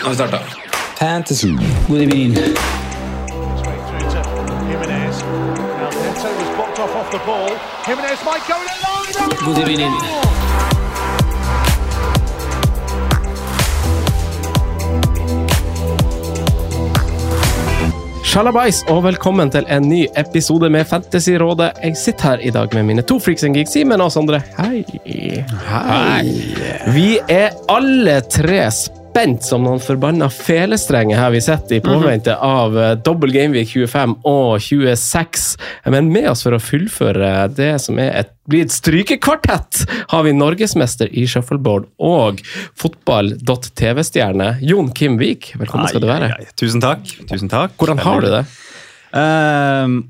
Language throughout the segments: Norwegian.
Nå har vi starta. Fantasy. God evening. God evening. Sjalabais, og velkommen til en ny episode med Fantasyrådet. Jeg sitter her i dag med mine to freaks and geeks, Simen og Sondre. Hei. Hei. Vi er alle tre spent som noen forbanna felestrenger her vi sitter i påvente av eh, dobbel Gameweek 25 og 26. Men med oss for å fullføre det som et, blir et strykekvartett, har vi norgesmester i shuffleboard og fotball.tv-stjerne Jon Kim Vik. Velkommen skal du være. Ai, ai, ai. Tusen takk. Tusen takk. Hvordan har du det? Ehm,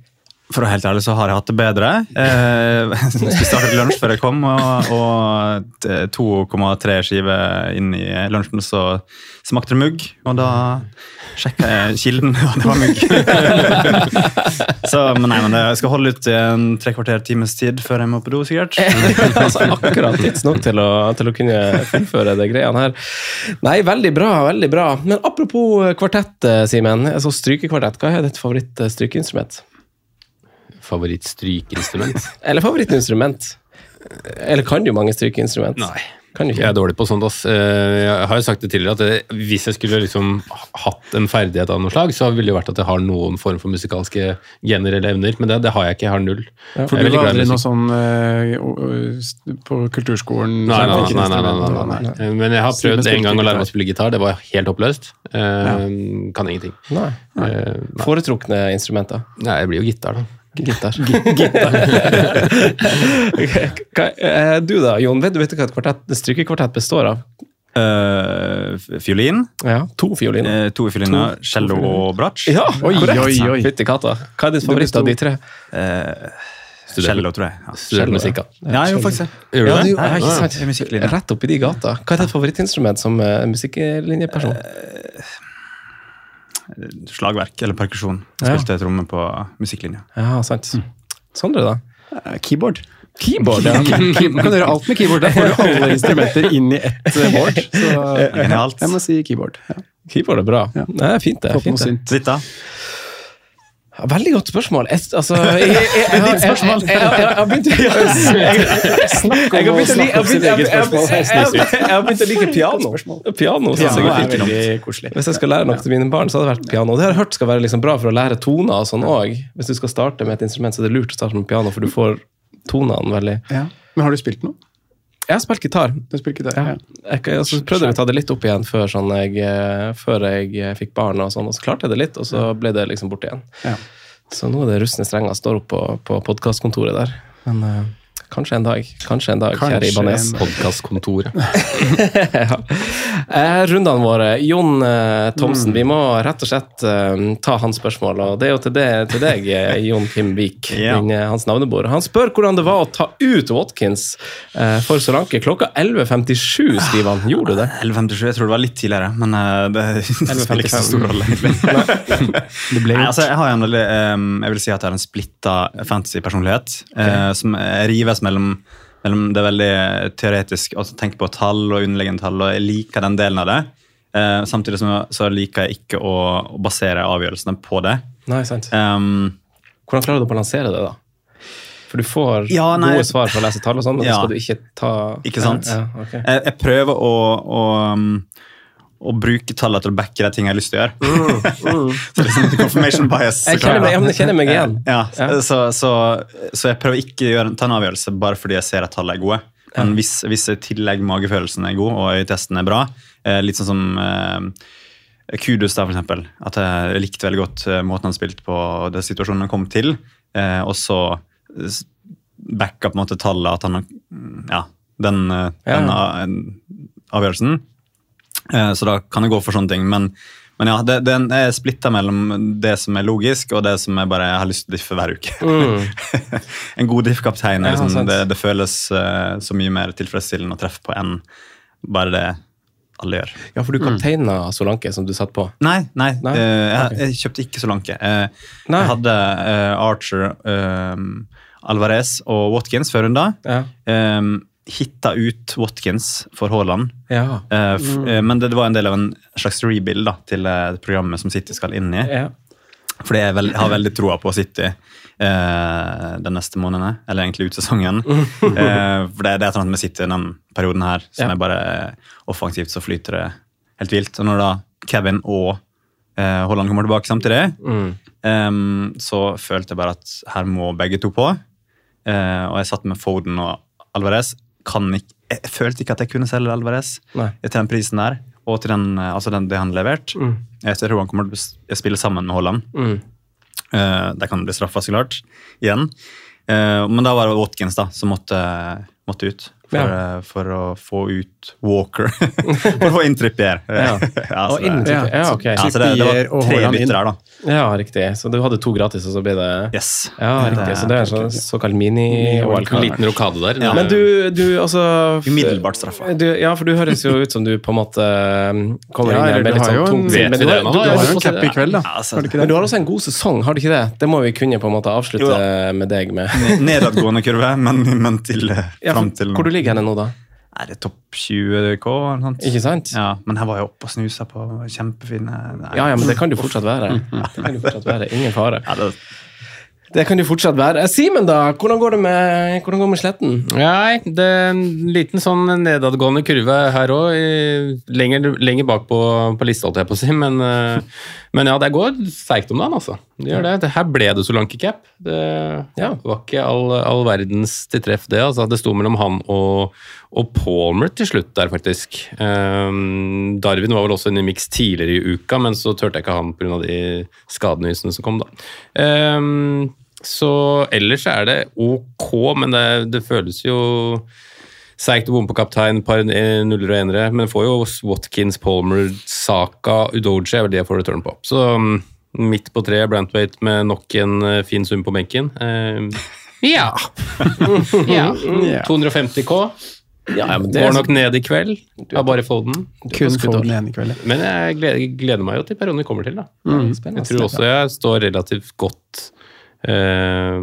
for å være helt ærlig så har jeg hatt det bedre. Uh, spiste akkurat lunsj før jeg kom, og, og 2,3 skiver inn i lunsjen så smakte det mugg. Og da sjekka jeg kilden, og det var mugg. så, men nei, men jeg skal holde ut i en tre kvarter times tid før jeg må på do, sikkert. altså, akkurat tidsnok til til å kunne fullføre de greiene her. Nei, veldig bra, veldig bra. Men apropos kvartett, eh, Simen. Altså strykekvartett, hva er ditt favoritt-strykeinstrument? Favorittstrykeinstrument? Eller favorittinstrument? Eller kan du mange strykeinstrument? Nei. Kan du Jeg er dårlig på sånt. ass. Eh, Jeg har jo sagt det tidligere at hvis jeg skulle liksom hatt en ferdighet av noe slag, så ville det vært at jeg har noen form for musikalske gener eller evner, men det, det har jeg ikke. Jeg har null. Ja. For Jeg du var aldri noe sånn eh, på kulturskolen? Nei, nei, nei, nei, nei, nei, nei, nei. Men jeg har prøvd en gang å lære meg å spille gitar. Det var helt håpløst. ja. Kan ingenting. Nei. Eh, nei. Foretrukne instrumenter? Nei, jeg blir jo gitar, da. Gitar. Gitar. eh, Du da, Jon, vet du, vet du hva et kvartett, strykekvartett består av? Uh, fiolin. Ja, To fioliner. Uh, to fioliner, cello og bratsj. Ja, Oi, korrekt. oi, oi. Fytti katta. Hva er ditt favoritt av de tre? Uh, cello, tror jeg. Ja. Studert musikk. Ja, jo, faktisk. Gjør du Ja, det? du, Nei, ja, ikke ja, sant? Rett oppi de gata. Hva er ditt favorittinstrument som uh, musikklinjeperson? Slagverk eller perkusjon. Jeg Spilte tromme på musikklinja. Ja, sant. Sondre, da? Eh, Keyboard. Keyboard, ja. Man kan gjøre alt med keyboard. Der får du alle instrumenter inn i ett eh, board. Så Genialt. jeg må si keyboard. Ja. Keyboard er bra. Ja. Det er fint, det. Få Fint, det. Ditt, da? Veldig godt spørsmål. Jeg, altså, jeg, jeg, jeg, ditt spørsmål? Jeg har begynt å like piano. Piano er veldig koselig. Hvis jeg skal lære noe til mine barn, så hadde det vært piano. Det har jeg hørt skal være liksom bra for å lære toner og sånn òg. Hvis du skal starte med et instrument, så er det lurt å starte med piano, for du får tonene veldig. Men har du spilt noe? Jeg spilt gitar. Du spiller gitar? Ja. Jeg, jeg, så prøvde jeg å ta det litt opp igjen før, sånn jeg, eh, før jeg eh, fikk barn, og sånn, og så klarte jeg det litt, og så ble det liksom borte igjen. Ja. Så nå er det rustne strenger står opp på, på podkastkontoret der. Men eh, kanskje en dag. Kanskje en dag, kjære Kanskje Ibanez. en- Podkastkontoret. ja. eh, rundene våre. Jon eh, Thomsen, Mm. vi må rett og slett eh, ta hans spørsmål. Og det er jo til, det, til deg, eh, Jon Kim Vik, Ja. din, hans navnebord. Han spør hvordan det var å ta ut Watkins eh, for Solanke klokka 11.57, skriver han. Gjorde du det? 11.57, jeg tror det var litt tidligere, men det spiller ikke så stor rolle, egentlig. Det ble Nei, altså, jeg har en veldig, eh, jeg vil si at jeg har en splitta fantasy-personlighet, eh, som rives mellom, mellom det veldig teoretisk å tenke på tall og underliggende tall, og jeg liker den delen av det. Eh, samtidig som så liker jeg ikke å, å basere avgjørelsene på det. Nei, sant. Um, Hvordan klarer du å balansere det, da? For du får Ja, nei, gode svar fra å lese tall, og sånn, men Ja. så skal du ikke ta Ikke sant? Ja, ja, ok. jeg, jeg prøver å, å, um, å bruke tallene til å backe de tingene jeg har lyst til å gjøre. så liksom confirmation bias. Jeg kjenner meg, jeg kjenner meg igjen. Ja, Så, så, så jeg prøver ikke å ta en avgjørelse bare fordi jeg ser at tallene er gode. Men hvis, hvis i tillegg magefølelsen er god og øyetesten er bra, eh, litt sånn som eh, Kudus, da, for eksempel. At jeg likte veldig godt eh, måten han spilte på, og det situasjonen han kom til. Eh, og så backa på en måte tallet at han Ja, den, ja. den Ja. avgjørelsen. Eh, så da kan jeg gå for sånne ting. Men, men ja, det, den er splitta mellom det som er logisk, og det som jeg bare har lyst til å diffe hver uke. en god diff-kaptein Ja, liksom, det, det føles uh, så mye mer tilfredsstillende å treffe på enn bare det alle gjør. Ja, for du kapteina Solanke, som du satt på. Nei, nei, Nei? Uh, jeg, jeg kjøpte ikke Solanke. Uh, jeg hadde Archer, Alvarez og Watkins før runda. Ja. Eh, hitta ut Watkins for Haaland. Ja. Eh, Mm. eh, men det, det var en del av en slags rebuild da, til eh, programmet som City skal inn i. Ja. Fordi jeg, har veldig troa på City eh, den neste måneden, eller egentlig ut sesongen. eh, for det, det er et eller annet med City den perioden her som Ja. er bare eh, offensivt så flyter det helt vilt. Og når da Kevin og eh, Haaland kommer tilbake samtidig, Mm. em, så følte jeg bare at her må begge to på. Eh, og jeg satt med Foden og Alvarez. Kan ikke, jeg, følte ikke at jeg kunne selge Alvarez Nei. til den prisen der, og til den, eh, altså den, det han leverte. Mm. Jeg tror han kommer til å spille sammen med Haaland. Mm. Uh, der kan det bli straffa, så klart. Igjen. Uh, men da var det Watkins da, som måtte, måtte ut. For, Ja. eh, for å få ut Walker. for å få inn Trippier. Ja. så Og inn det- ja, ok. Ja, så det, det var tre bytter her, da. Ja, riktig. Så du hadde to gratis, og så ble det Yes. Ja, riktig. Så det er så, såkalt mini-wildcard. En liten rokade der. Ja. Men du, du altså Umiddelbart straffa. Ja, for du høres jo ut som du på en måte um, kommer Ja, inn her med litt sånn tung Vet vi du det du- Du du har jo en cap i kveld, da. Ja, altså, Har du ikke Men du har også en god sesong, har du ikke det? Det må vi kunne på en måte avslutte med deg med. Nedadgående kurve, men, men til, eh, Ja, fram til nå. Ligger henne nå, da? Er det topp 20 K? eller? Ikke sant? Ja, men her var jeg oppe og snusa på kjempefine nei. Ja, ja, men det kan du fortsatt være. Det kan du fortsatt være. Ingen fare. Ja, det, Det kan du fortsatt være. Simen, da? Hvordan går det med, hvordan går det med Sletten? Nei, det er en liten sånn nedadgående kurve her òg. Lenger, lenger bak på, på lista, holdt jeg på å si. Men, eh, men ja, det går seigt om dagen, altså. Det gjør det. det. Her ble det Solanke-cap. Det Ja. var ikke all, all verdens til treff, det. altså. Det sto mellom han og, og Palmer til slutt der, faktisk. Um, Darwin var vel også inne i miks tidligere i uka, men så turte jeg ikke han pga. de skadenysene som kom, da. Um, så ellers er det ok, men det, det føles jo seigt å bomme på kaptein, par eh, nuller og enere, men får jo Watkins, Palmer, Saka, Udoji er vel det jeg får return på. Så um, midt på treet, Brantwaite med nok en eh, fin sum på benken. Um, ja. ja. 250 K. Ja, ja, men det Går nok ned i kveld. Har bare Foden. Kun få igjen i kveld. Men jeg gleder, gleder meg jo til perioden vi kommer til. da. Mm. Jeg tror også jeg står relativt godt eh,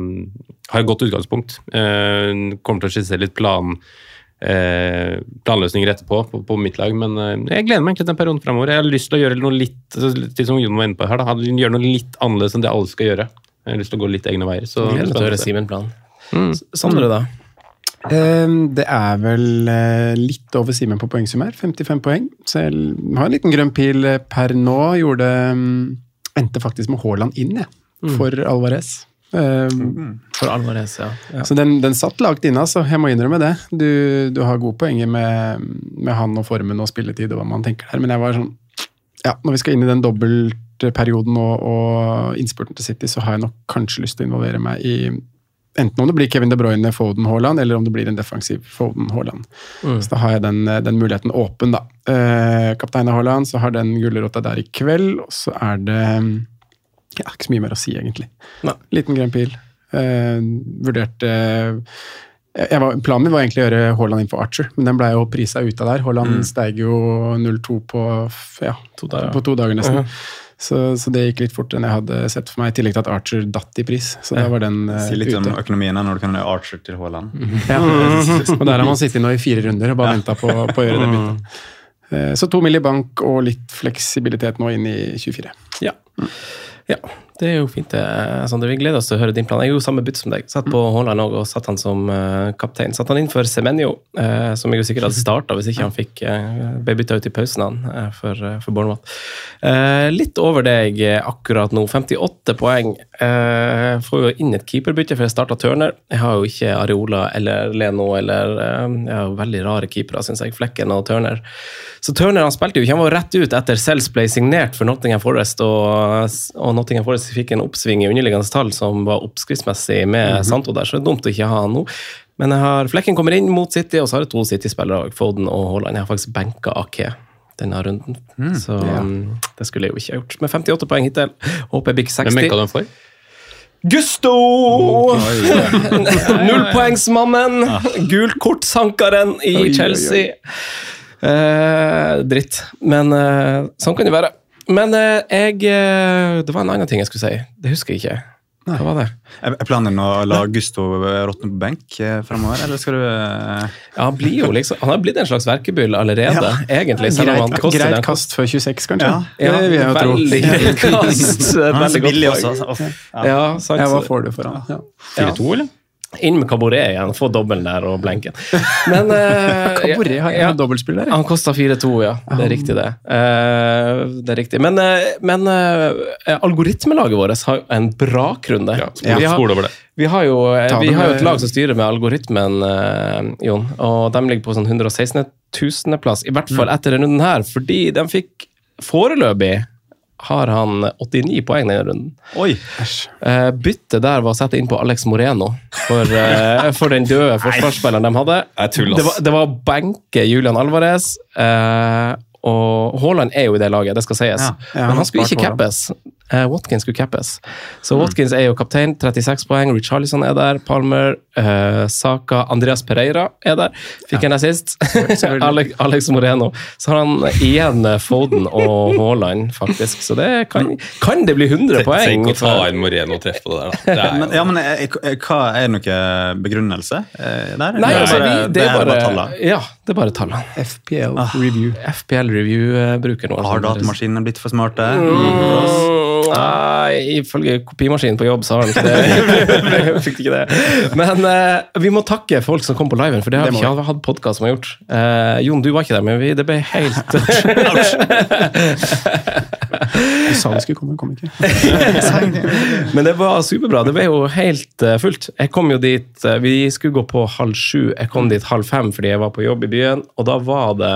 Har et godt utgangspunkt. Eh, kommer til å skissere litt plan, eh, planløsninger etterpå på, på mitt lag, men eh, jeg gleder meg egentlig til den perioden framover. Jeg har lyst til å gjøre noe litt til som Jon var inne på her, da, gjøre noe litt annerledes enn det alle skal gjøre. Jeg har lyst til å gå litt egne veier. Så Gleder meg til å høre Simen-planen. Sondre, da? Ehm, Det er vel eh, litt over Simen på poengsum her. 55 poeng. Så jeg har en liten grønn pil eh, per nå. Gjorde mm, Endte faktisk med Haaland inn, jeg. For Alvarez. Ehm, For Alvarez, ja. ja. Så den, den satt lagt inne, altså. Jeg må innrømme det. Du, du har gode poenger med, med han og formen og spilletid og hva man tenker der, men jeg var sånn Ja, når vi skal inn i den dobbeltperioden og, og innspurten til City, så har jeg nok kanskje lyst til å involvere meg i Enten om det blir Kevin De Bruyne, Foden, Haaland, eller om det blir en defensiv Foden, Haaland. Mm. Så da har jeg den, den muligheten åpen, da. Eh, kaptein Haaland, så har den gulrota der i kveld, og så er det ja, ikke så mye mer å si, egentlig. Nei. Liten grønn pil. Eh, vurderte jeg var, Planen min var egentlig å gjøre Haaland inn for Archer, men den ble jo prisa ut av der. Haaland steig jo 0-2 på, ja, To dager. på to dager nesten. Mhm. så, så det gikk litt fortere enn jeg hadde sett for meg, i tillegg til at Archer datt i pris. Så da var den uh, Si litt om ute. økonomien her når du kan gjøre Archer til Haaland. Ja. Og der har man sittet nå i fire runder og bare venta på, på å gjøre det byttet. Eh, Så to mill. i bank og litt fleksibilitet nå inn i 24. Ja. ja. Det er jo fint. det, Sander. Vi gleder oss til å høre din plan. Jeg gjorde samme bytt som deg. Satt på Haaland òg, og satt han som eh, kaptein. Satt han inn for Semenyo, eh, som jeg jo sikkert hadde starta hvis ikke han fikk uh, ble bytta ut i pausen han, eh, for, for Bournemouth. Eh, litt over deg eh, akkurat nå. 58 poeng. Eh, får jo inn et keeperbytte, for jeg starta Turner. Jeg har jo ikke Areola eller Leno eller eh, har veldig rare keepere, syns jeg. Flekken og Turner. Så Turner han spilte jo ikke, han var rett ut etter Sells ble signert for Nottingham Forest, og, og Nottingham Forest fikk en oppsving i underliggende tall som var oppskriftsmessig med Santo der, så det er dumt å ikke ha han nå. Men har, Flekken kommer inn mot City, og så har jeg to City-spillere, Foden og Haaland. Jeg har faktisk benka Ake denne runden, så um, det skulle jeg jo ikke ha gjort. Med 58 poeng hittil, håper jeg blir 60. Hvem benka du for? Gusto! Nullpoengsmannen! Gult kort-sankeren i. Chelsea. Eh, dritt. Men eh, sånn kan det være. Men eh, jeg eh, Det var en annen ting jeg skulle si. Det husker jeg ikke. Hva var det? Er planen din å la Gusto råtne på benk eh, fremover, eller skal du eh, Ja, han, blir jo liksom, han har blitt en slags verkebyll allerede, egentlig. Selv om han Greit, greit kast før 26, kanskje? Ja. Ja, det veldig greit kast. Veldig så godt billig poeng. også. altså. Ja. Ja, sant. Ja, hva får du for han? Ja. 4-2, eller? Inn med Cabaret igjen, få dobbelen der og blenken. Men uh, Caboret har jeg ja, dobbeltspill der. ja. Han kosta 4-2, ja. Det er riktig, det. Uh, det er riktig. Men, uh, men eh, algoritmelaget vårt har en brakrunde. Ja, vi, har, Spol over det. vi, har jo, eh, vi har jo et lag som styrer med algoritmen, eh, Jon. Og de ligger på sånn 116 000.-plass, i hvert Mm. fall etter denne runden her. Fordi de fikk foreløpig har han 89 poeng denne runden. Oi! Eh, byttet der var å sette inn på Alex Moreno for, eh, for den døde forsvarsspilleren de hadde. Det var, det var å benke Julian Alvarez. Eh, og Haaland er jo i det laget, det skal sies. Ja, ja, Men han skulle ikke cappes. Eh, Watkins skulle cappes. Så Mm. Watkins er jo kaptein, 36 poeng. Richarlison er der. Palmer, uh, Saka, Andreas Pereira er der. Fikk en assist. Alex, Alex Moreno. Så har han igjen eh, Foden og Haaland, faktisk. Så det kan, kan det bli 100 Tenk poeng. å ta inn Moreno og treffe på det der. da. Det er Men, ja, men eh, eh, hva Er det noe begrunnelse der? Nei, altså, vi, det er bare, tallene? ja, det er bare tallene. FPL review. FPL Review-bruker nå. Har datamaskinene blitt for smarte? Mm, Nei, ifølge kopimaskinen på jobb så har han ikke det. Fikk ikke det. Men uh, vi må takke folk som kom på liven, for det har Det vi ikke hatt podkast som har gjort. Uh, Jon, du var ikke der, men vi, det ble helt Du sa du skulle komme, kom ikke. Men det var superbra. Det ble jo helt uh, fullt. Jeg kom jo dit Vi skulle gå på halv sju. Jeg kom dit halv fem fordi jeg var på jobb i byen, og da var det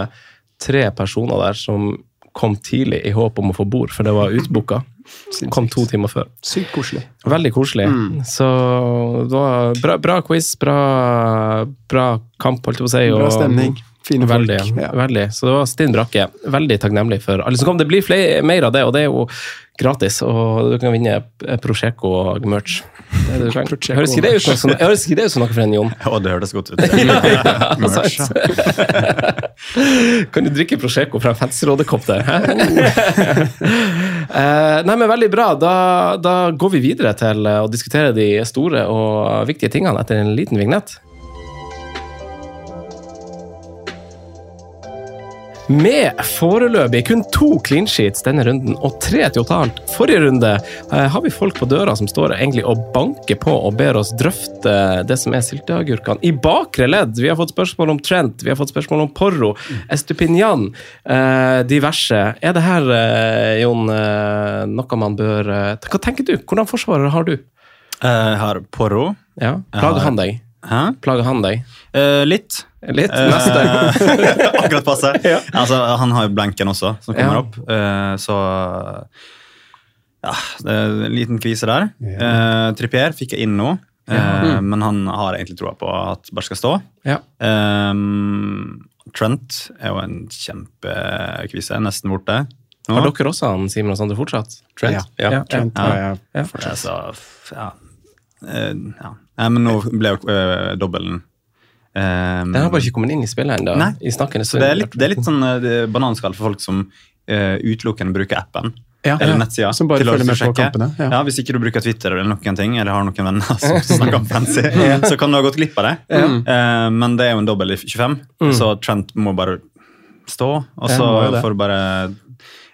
tre personer der som kom tidlig i håp om å få bord, for det var utbooka. Kom to timer før. Sykt koselig. Veldig koselig. Så det var bra, bra quiz, bra, bra kamp, holdt jeg på å si. Bra stemning. Fine folk. Veldig. Ja. veldig. Så det var stinn brakke. Veldig takknemlig for alle som kom. Det blir flere, mer av det, og det er jo gratis. Og du kan vinne Prosjecco Høres ikke det ut som, noe for en Jon? Å, det hørtes godt ut. Kan du drikke Prosecco fra en fancyrådekopp der? Eh, nei, men Veldig bra. Da, da går vi videre til å diskutere de store og viktige tingene etter en liten vignett. Med foreløpig kun to clean sheets denne runden og tre totalt forrige runde, eh, har vi folk på døra som står egentlig og banker på og ber oss drøfte det som er sylteagurkene i bakre ledd. Vi har fått spørsmål om Trent, vi har fått spørsmål om Porro, Estupinian, eh, diverse. Er det her, eh, Jon, eh, noe man bør eh, Hva tenker du? Hvordan forsvarer har du? Jeg har Porro. Ja, Plager han deg? Hæ? Plager han deg? Eh, litt. Litt? Eh, Neste? Akkurat passe. Altså, han har jo blenken også, som kommer Ja. opp. Uh, så ja, det er en liten kvise der. Uh, Trippier fikk jeg inn nå, eh, Ja. Mm. men han har egentlig troa på at bare skal stå. Ja. Eh, Trent er jo en kjempekvise, nesten borte. nå. Har dere også han Simen og Sander fortsatt? Ja. Ja. Trent Ja. har jeg Ja. For er så ja. Eh, ja. Nei, men nå ble jo uh, dobbelen Den har bare ikke kommet inn i spillet ennå. Så det er litt, det er litt sånn uh, bananskall for folk som uh, utelukkende bruker appen. Ja, eller nettsida. Som bare følger med på kampene, ja. Ja. Hvis ikke du bruker Twitter eller noen ting, eller har noen venner som snakker om fancy, så kan du ha gått glipp av det. Eh, men det er jo en dobbel i 25, så Trent må bare stå. Og så får du bare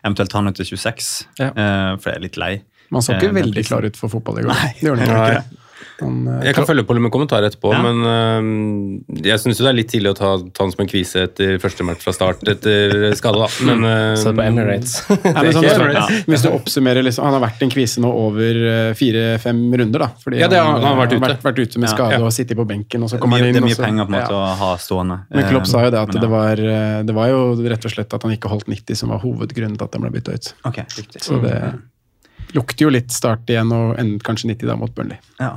eventuelt ta han ut til 26, Ja. eh, for jeg er litt lei. Man så ikke veldig klar ut for fotball i går. Nei, det gjorde han ikke. Han, eh, Jeg kan følge på med kommentarer etterpå, Ja. men uh, jeg syns det er litt tidlig å ta, ta han som en kvise etter første match fra start etter skade, da. Men uh, Så på Emirates. Nei, Det er sånn, ja. Hvis du oppsummerer liksom, Han har vært en kvise nå over fire-fem runder, da. Fordi Ja, det har- han har vært ute. vært, vært ute med skade Ja. og sittet på benken, og så Det er kommer han inn. det er mye så- penger på en måte ja. å ha stående. Men Klopp sa jo det at men det var, det var jo rett og slett at han ikke holdt 90 som var hovedgrunnen til at han ble bytta ut. Okay, riktig. Så det lukter jo litt start igjen, og enden kanskje 90 da mot Burnley. Ja.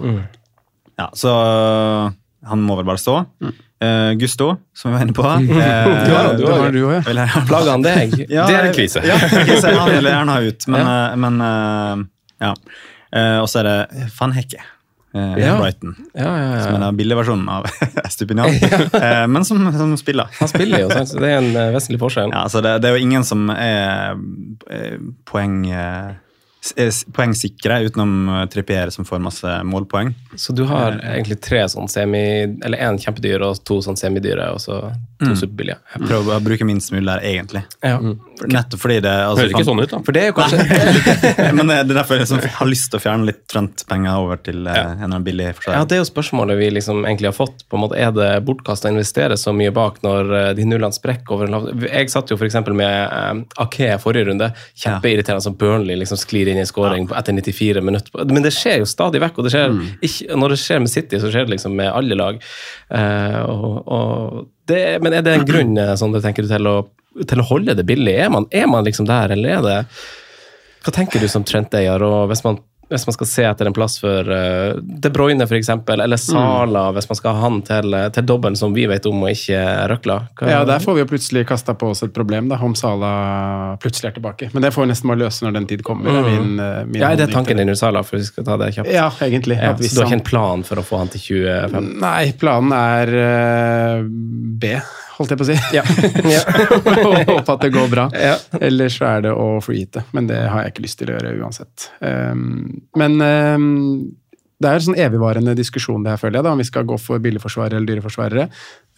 ja, så øh, han må vel bare stå. Eh, Gusto, som vi var inne på. eh, Du har- du har- var du òg, ja. Plager han deg? Ja, Det er en kvise. Ja, en kvise. Han vil gjerne ha ut, men, eh, men uh, ja. Eh, og så er det Van Hekke. eh, Ja. Brighton. Ja, ja, Som er den billige versjonen av Estupinian, eh, men som, som spiller. Han spiller jo, sant? så det er en eh, vesentlig forskjell. Ja, det, det er jo ingen som er eh, poeng, eh, poengsikre utenom eh, Trippier, som får masse målpoeng. Så du har egentlig tre sånn semi... Eller én kjempedyr og to sånn semidyre, og så to superbillige. Jeg prøver å bruke minst mulig der, egentlig. Ja. Nettopp fordi det altså, høres ikke sånn ut, da. For det er jo kanskje Men det er derfor jeg liksom har lyst til å fjerne litt Trent-penger over til ja. en eller annen billig Ja. Det er jo spørsmålet vi liksom egentlig har fått. på en måte, Er det bortkasta å investere så mye bak når eh, de nullene sprekker over en lav Jeg satt jo f.eks. med um, Ake forrige runde. Kjempeirriterende som Burnley liksom sklir inn i scoring ja. etter 94 minutter. Men det skjer jo stadig vekk. og det skjer, ikke, Når det skjer med City, så skjer det liksom med alle lag. Uh, og, og det, men er det en grunn eh, sånn, det tenker du, til å, til å holde det billig? Er man, er man liksom der, eller er det Hva tenker du som Trent-eier? og hvis man hvis man skal se etter en plass for uh, De Bruyne f.eks., eller Sala, hvis man skal ha han til, eh, til dobbelen som vi vet om, og ikke røkla. Hva- Ja, der får vi jo plutselig kasta på oss et problem, da, om Sala plutselig er tilbake. Men det får vi nesten bare løse når den tid kommer. Mm. Min, eh, min Ja, er det tanken din, Sala, for vi skal ta det kjapt? Ja, egentlig. Ja, så du har ikke en plan for å få han til 25? Nei, planen er uh, B, holdt jeg på å si. Ja. Og håpe at det går bra. Ja. Ellers så er det å freeheate. men det har jeg ikke lyst til å gjøre uansett. Um, men um, det er en sånn evigvarende diskusjon det her, føler jeg, da, om vi skal gå for billigforsvarere eller dyreforsvarere.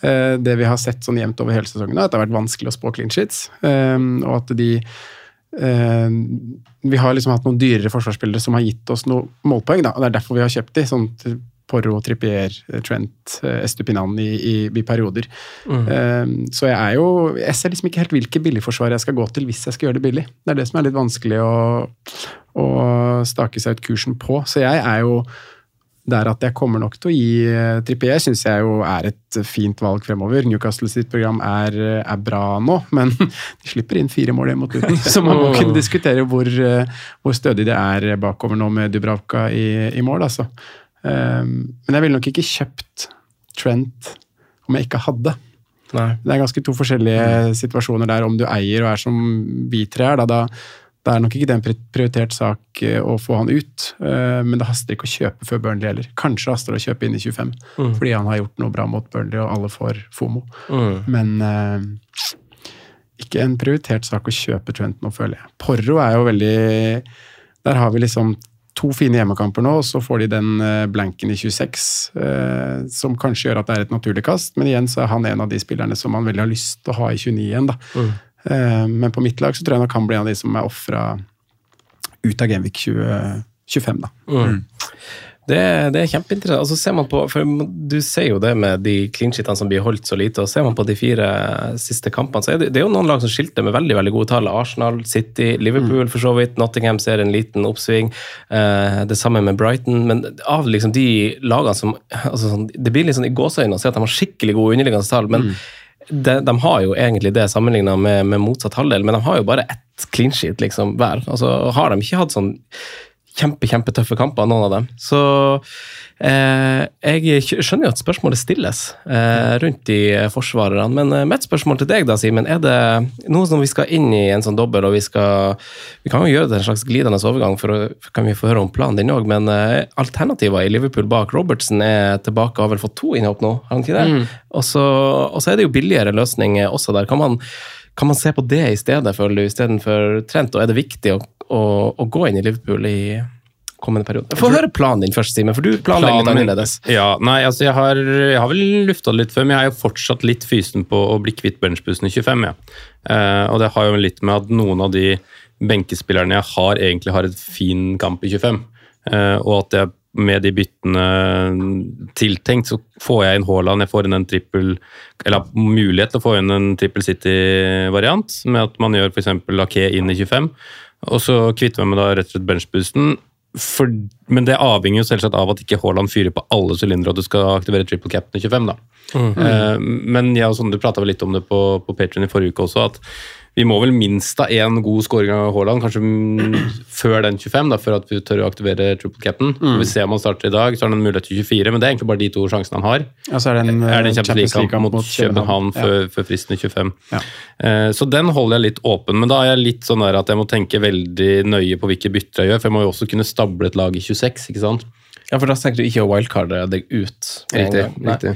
Uh, det vi har sett sånn jevnt over hele sesongen, er at det har vært vanskelig å spå clean sheets, um, og at de uh, Vi har liksom hatt noen dyrere forsvarsspillere som har gitt oss noen målpoeng, da, og det er derfor vi har kjøpt de, sånn Porro, Trippier, Trent, eh, Estupinan i, i, i perioder. Um, så jeg er jo Jeg ser liksom ikke helt hvilke billigforsvar jeg skal gå til hvis jeg skal gjøre det billig. Det er det som er litt vanskelig å, å stake seg ut kursen på. Så jeg er jo der at jeg kommer nok til å gi eh, Trippier syns jeg jo er et fint valg fremover. Newcastle sitt program er, er bra nå, men de slipper inn fire mål mot Luton. Så man må kunne diskutere hvor, hvor stødig det er bakover nå med Dubravka i, i mål, altså. Um, men jeg ville nok ikke kjøpt Trent om jeg ikke hadde. Nei. Det er ganske to forskjellige situasjoner der. Om du eier og er som vi tre er, da, da er nok ikke det en prioritert sak eh, å få han ut. Eh, Men det haster ikke å kjøpe før Burnley heller. Kanskje haster det å kjøpe inn i 25, fordi han har gjort noe bra mot Burnley, og alle får FOMO. Mm. Men eh, ikke en prioritert sak å kjøpe Trent nå, føler jeg. Porro er jo veldig Der har vi liksom to fine hjemmekamper nå, og så får de den eh, blanken i 26, eh, som kanskje gjør at det er et naturlig kast. Men igjen så er han en av de spillerne som man veldig har lyst til å ha i 29 igjen. da. Eh, men på mitt lag så tror jeg nok han blir en av de som er ofra ut av Genvik 20, 25, da. Mm. Det, det er kjempeinteressant. Altså ser man på, for Du ser jo det med de clean sheetene som blir holdt så lite, og ser man på de fire siste kampene, så er det, det er jo noen lag som skilte med veldig veldig gode tall. Arsenal, City, Liverpool for så vidt. Nottingham ser en liten oppsving. Eh, det samme med Brighton. Men av liksom de lagene som altså sånn, Det blir litt sånn i gåseøynene å se at de har skikkelig gode underliggende tall. men de, de har jo egentlig det sammenligna med, med motsatt halvdel, men de har jo bare ett clean sheet liksom, hver. Altså, har de ikke hatt sånn kjempe, kjempetøffe kamper, noen av dem. Så eh, jeg skjønner jo at spørsmålet stilles eh, rundt de forsvarerne. Men eh, mitt spørsmål til deg, da, Simen, er det nå som vi skal inn i en sånn dobbel, og vi skal Vi kan jo gjøre det en slags glidende overgang, for å kan vi få høre om planen din òg, men eh, alternativer i Liverpool bak Robertsen er tilbake, har vel fått to innhopp nå, har han ikke det? Og så og så er det jo billigere løsninger også der. Kan man kan man se på det i stedet, føler du, istedenfor Trent? Og er det viktig å, å, å gå inn i Liverpool i kommende periode? Få høre planen din først, Simen, for du planlegger Planen litt annerledes. Ja, nei, altså jeg har, jeg har vel lufta det litt før, men jeg er jo fortsatt litt fysen på å bli kvitt benchbussen i 25. Ja. Eh, og det har jo litt med at noen av de benkespillerne jeg har, egentlig har et fin kamp i 25. Eh, og at jeg med de byttene tiltenkt, så får jeg inn Haaland, jeg får inn en trippel Eller har mulighet til å få inn en trippel City-variant, med at man gjør f.eks. Laké inn i 25, og så kvitter man med da rett og slett benchboosten. For, men det avhenger jo selvsagt av at ikke Haaland fyrer på alle sylindere, og du skal aktivere triple cap'n i 25, da. Mm. Eh, men ja, sånn, du prata litt om det på, på Patreon i forrige uke også, at vi må vel minst ha én god skåring av Haaland, kanskje før den 25, da, før at vi tør å aktivere triple cap'n. Mm. Vi ser om han starter i dag, så har han en mulighet til 24, men det er egentlig bare de to sjansene han har. Ja, så er det en, er det en eh, Champions League-kamp mot København Ja. før, før fristen i 25. Ja. Eh, Så den holder jeg litt åpen, men da er jeg litt sånn der at jeg må tenke veldig nøye på hvilke bytter jeg gjør, for jeg må jo også kunne stable et lag i 26, ikke sant? Ja, for da tenker du ikke å wildcarde deg ut. Riktig. riktig.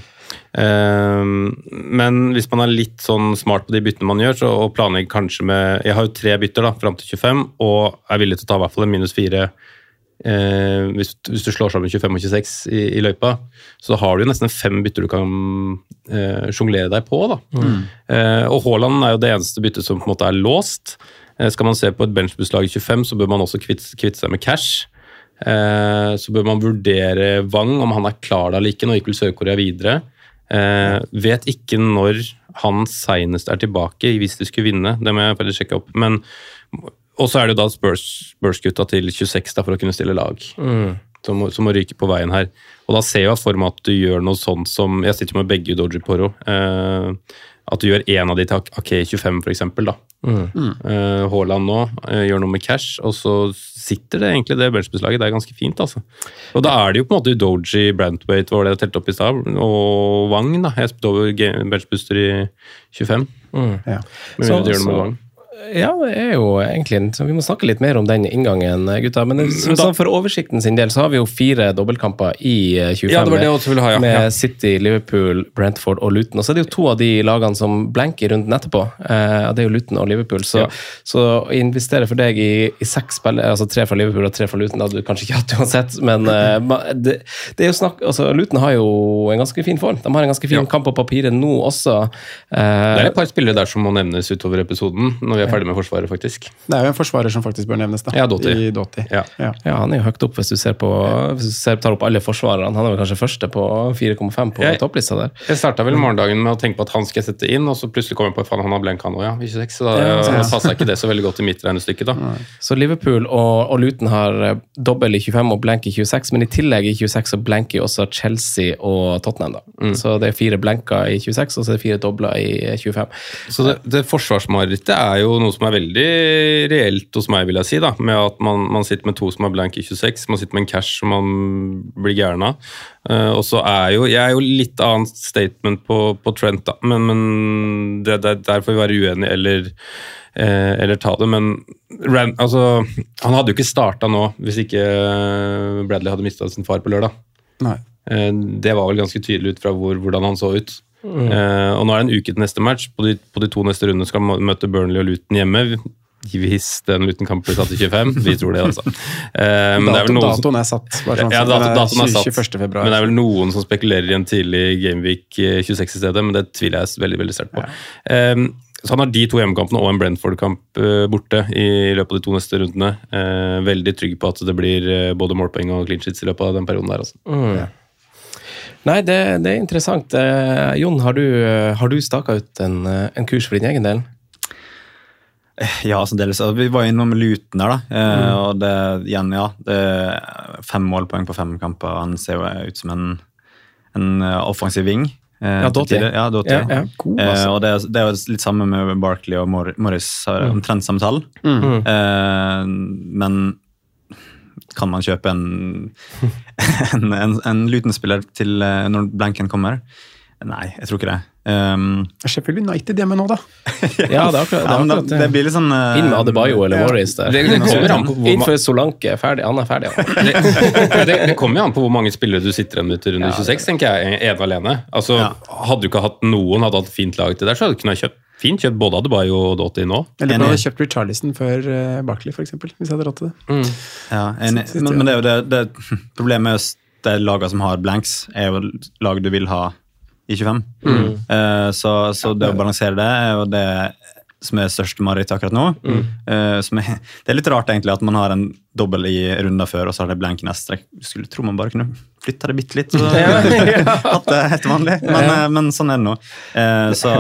Ehm, men hvis man er litt sånn smart på de byttene man gjør, så, og planlegger kanskje med Jeg har jo tre bytter da, fram til 25, og er villig til å ta i hvert fall en minus fire eh, hvis, hvis du slår sammen 25 og 26 i, i løypa. Så har du jo nesten fem bytter du kan eh, sjonglere deg på. da. Eh, og Haaland er jo det eneste byttet som på en måte er låst. Eh, skal man se på et benchbusslag i 25, så bør man også kvitte, kvitte seg med cash. Eh, så bør man vurdere Wang, om han er klar da eller ikke. Nå gikk vel Sør-Korea videre. Eh, vet ikke når han seinest er tilbake, hvis de skulle vinne. Det må jeg faktisk sjekke opp. Men og så er det jo da Spurs- Spurs-gutta til 26 da, for å kunne stille lag. Mm. Som, som må ryke på veien her. Og da ser jeg for meg at du gjør noe sånt som Jeg sitter med begge Doji Poro. Eh, at du gjør én av de til Ake 25, for eksempel, da. Mm. Eh, Haaland nå eh, gjør noe med cash, og så sitter det egentlig det benchbuslaget er ganske fint, altså. Og da er det jo på en måte Doji, Brantwaite, var det jeg telte opp i stad, og Wang, da. Jeg spilte over benchbuster i 25. Mm. Ja. Men Så- vil du gjøre noe med så-? Ja, det er jo egentlig en- så Vi må snakke litt mer om den inngangen, gutta. Men så, sånn for oversikten sin del så har vi jo fire dobbeltkamper i eh, 25. Ja, det var det også ville ha, ja. Med. City, Liverpool, Brentford og Luton. Og så er det jo to av de lagene som blenker rundt runden etterpå. Eh, det er jo Luton og Liverpool. Så, Ja. så å investere for deg i, i seks spillere, altså tre fra Liverpool og tre fra Luton, det hadde du kanskje ikke hatt uansett. Men eh, det, det er jo snakk altså Luton har jo en ganske fin form. De har en ganske fin Ja. kamp på papiret nå også. Det Eh, er et par spillere der som må nevnes utover episoden, når vi er ferdig med Forsvaret, faktisk. Det er jo en forsvarer som faktisk bør nevnes, da. Ja, Doty. I Doty. Ja. Ja. Ja, han er jo høyt opp hvis du ser på hvis du ser, tar opp alle forsvarerne. Han er vel kanskje første på 4,5 på Jeg- topplista der. Jeg starta vel morgendagen med å tenke på at han skal jeg sette inn, og så plutselig kom jeg på at faen, han har blenka nå, ja. i 26, Så da Ja, passa ikke det så veldig godt i mitt regnestykke, da. Så Liverpool og, og Luton har eh, dobbel i 25 og blank i 26, men i tillegg i 26 så blenker jo også Chelsea og Tottenham. da. Så det er fire blenker i 26, og så er det fire dobler i 25. Så det, det forsvarsmarerittet er jo noe som er veldig reelt hos meg, vil jeg si. da, Med at man, man sitter med to som er blank i 26, man sitter med en cash som man blir gæren av. Uh, og så er jo Jeg er jo litt annet statement på, på Trent, da, men, men det, det, der får vi være uenige eller, eh, eller ta det. Men Ran, altså, han hadde jo ikke starta nå hvis ikke Bradley hadde mista sin far på lørdag. Nei. Eh, Det var vel ganske tydelig ut fra hvor, hvordan han så ut. Eh, og nå er det en uke til neste match. På de, på de to neste rundene skal man møte Burnley og Luton hjemme. Hvis den Luton-kampen blir satt til 25. Vi tror det, altså. Uh, men det er vel noen datoen er satt. Sånn, ja, dato, datoen er satt. 21. februar. Men det er vel noen som spekulerer i en tidlig Gameweek eh, 26 i stedet, men det tviler jeg veldig veldig sterkt på. Eh, så han har de to hjemmekampene og en Brentford-kamp eh, borte i løpet av de to neste rundene. Eh, veldig trygg på at det blir eh, både målpoeng og clean sheets i løpet av den perioden der. altså. Mm. Nei, det, det er interessant. Eh, Jon, har du, eh, har du staka ut en, eh, en kurs for din egen del? Ja, altså dels, Vi var innom Luton der, da. Eh, og det, igjen, ja. Det er fem målpoeng på fem kamper. Han ser jo ut som en, en eh, offensiv ving. eh, Ja, tider. Ja, Doty. Ja, ja. God, Eh, altså. og det, er- det er jo litt samme med Barkley og Morris. Har Mm. omtrent samme tall. Mm. Eh, men kan man kjøpe en, en, en, en Luton-spiller til eh, når blanken kommer? Nei, jeg tror ikke det. Um, Sheffield United hjemme nå, da. Ja, det er akkurat det. Er akkurat, akkurat det. det blir litt sånn uh, Inn med Adebayo eller Ja. Morris der. Det- det kommer an på hvor Inn ma- for Solanke. Ferdig. Han er ferdig. Han. det, det, kommer jo an på hvor mange spillere du sitter igjen med til runde 26, tenker jeg, ene alene. Altså, Ja. Hadde du ikke hatt noen, hadde hatt fint lag til der, så hadde du kunnet kjøpt fint kjøpt både Adebayo og Dotti nå. Eller hadde kjøpt Richarlison før uh, Barkley, eksempel, hvis jeg hadde råd til det. Ja, enig. Men, men det er jo det, det Problemet er jo det lagene som har blanks, er jo lag du vil ha i 25. Eh, så, så det å balansere det er jo det som er største mareritt akkurat nå. Eh, som er, det er litt rart egentlig at man har en dobbel i runder før, og så har det blank i neste. Jeg skulle tro man bare kunne flytta det bitte litt. Så, hatt det helt vanlig. Men, eh, men sånn er det nå. Eh, så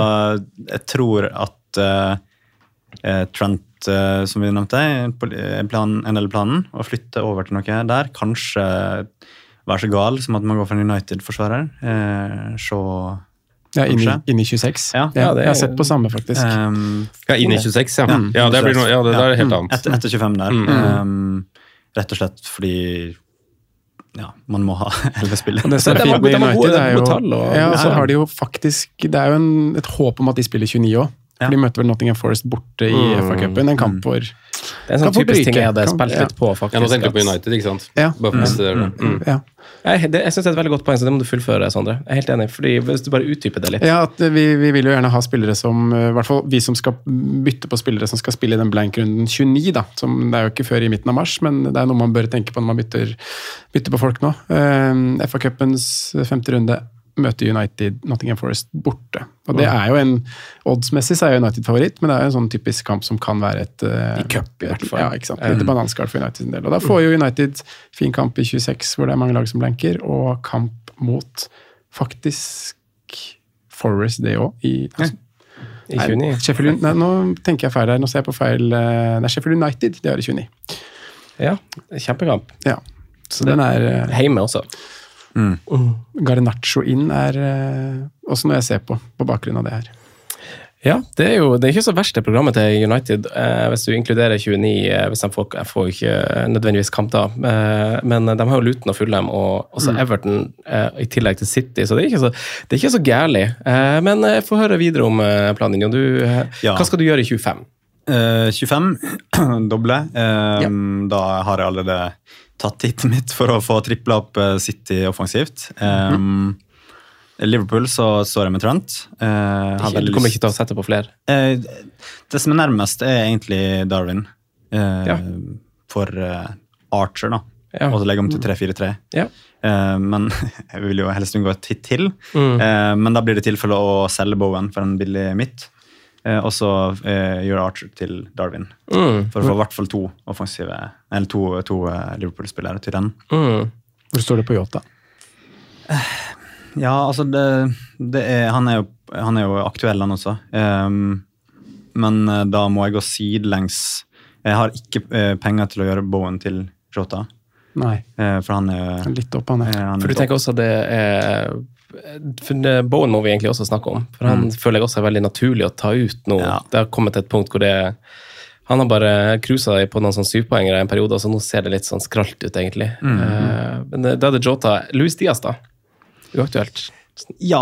jeg tror at eh, Trent, som vi nevnte, er plan, en del av planen. Å flytte over til noe der. Kanskje være så gal som at man går for en United-forsvarer. Eh, se Ja, inn i, inn i 26. Ja. Ja, det jeg har sett på samme, faktisk. Um, Ja, inn i 26, ja. Mm. Ja, det, blir noe, ja, det det er helt annet. Etter, etter 25 der. Mm. Um, rett og slett fordi ja, man må ha 11 spillere. Det som er fint med United, er jo gode tall, og- ja, så har de jo faktisk Det er jo en, et håp om at de spiller 29 òg. Ja. For de møter vel Nottingham Forest borte i Mm. FA-cupen. En kamp hvor Det er en sånn typisk ting jeg hadde kamp, spilt ja. litt på, faktisk. Ja, nå tenker du på United, ikke sant? Ja. Bare for å presisere det. Mm. ja. Jeg, det, jeg syns det er et veldig godt poeng, så det må du fullføre, Sondre. Jeg er helt enig. fordi Hvis du bare utdyper det litt. Ja, at vi, vi vil jo gjerne ha spillere som eh, I hvert fall vi som skal bytte på spillere som skal spille i den blank-runden 29. da, som Det er jo ikke før i midten av mars, men det er noe man bør tenke på når man bytter, bytter på folk nå. Uh, FA-cupens femte runde møter United Nottingham Forest borte. Og det er jo en Oddsmessig så er United favoritt, men det er jo en sånn typisk kamp som kan være et eh, I cup, i hvert fall. Ja, ikke sant. Litt bananskall for United sin del. Og da får jo United fin kamp i 26, hvor det er mange lag som blanker, og kamp mot faktisk Forest det òg, i altså, I 29. Nei, Sheffield, nei, nå tenker jeg feil her. Nå ser jeg på feil det Nei, Sheffield United, det er i 29. Ja, kjempekamp. Ja. Så den er eh, Hjemme også. Garnaccio inn er eh, også noe jeg ser på, på bakgrunn av det her. Ja, det er jo det er ikke så verst det programmet til United, eh, hvis du inkluderer 29. Eh, hvis de får, jeg får jo ikke nødvendigvis kamp da, eh, men de har jo Luton og Fulham og også Mm. Everton eh, i tillegg til City, så det er ikke så, det er ikke så gærlig. Eh, men eh, få høre videre om eh, planen din. eh, Ja. Hva skal du gjøre i 25? Eh, 25, doble. Eh, Da har jeg allerede tatt hitet mitt for å få tripla opp eh, City offensivt. Eh, Liverpool så står jeg med Trent. Eh, Du kommer ikke til å sette på flere? Eh, det som er nærmest, er egentlig Darwin. Eh, Ja. For eh, Archer, da. Ja. Og så legge om til 3-4-3. Ja. Eh, men jeg vil jo helst unngå et hit til. Mm. Men da blir det tilfelle å selge Bowen for en billig midt. Eh, og så eh, gjøre Archer til Darwin. Mm. For å få i hvert fall to offensive Eller to, to eh, Liverpool-spillere til den. Mm. Hvor står det på Yota? Ja, altså det, det er, han, er jo, han er jo aktuell, han også. Um, men da må jeg gå sidelengs. Jeg har ikke penger til å gjøre Bowen til Jota, Nei, eh, for han er litt opp han er. han er For du tenker tenker også at det er Bowen må vi egentlig også snakke om. For han føler jeg også er veldig naturlig å ta ut nå. Ja. Det har kommet til et punkt hvor det Han har bare cruisa på noen sånn syvpoengere en periode, og så nå ser det litt sånn skralt ut, egentlig. Eh, men det- da er det Jota Louis Diaz, da. Uaktuelt. Ja.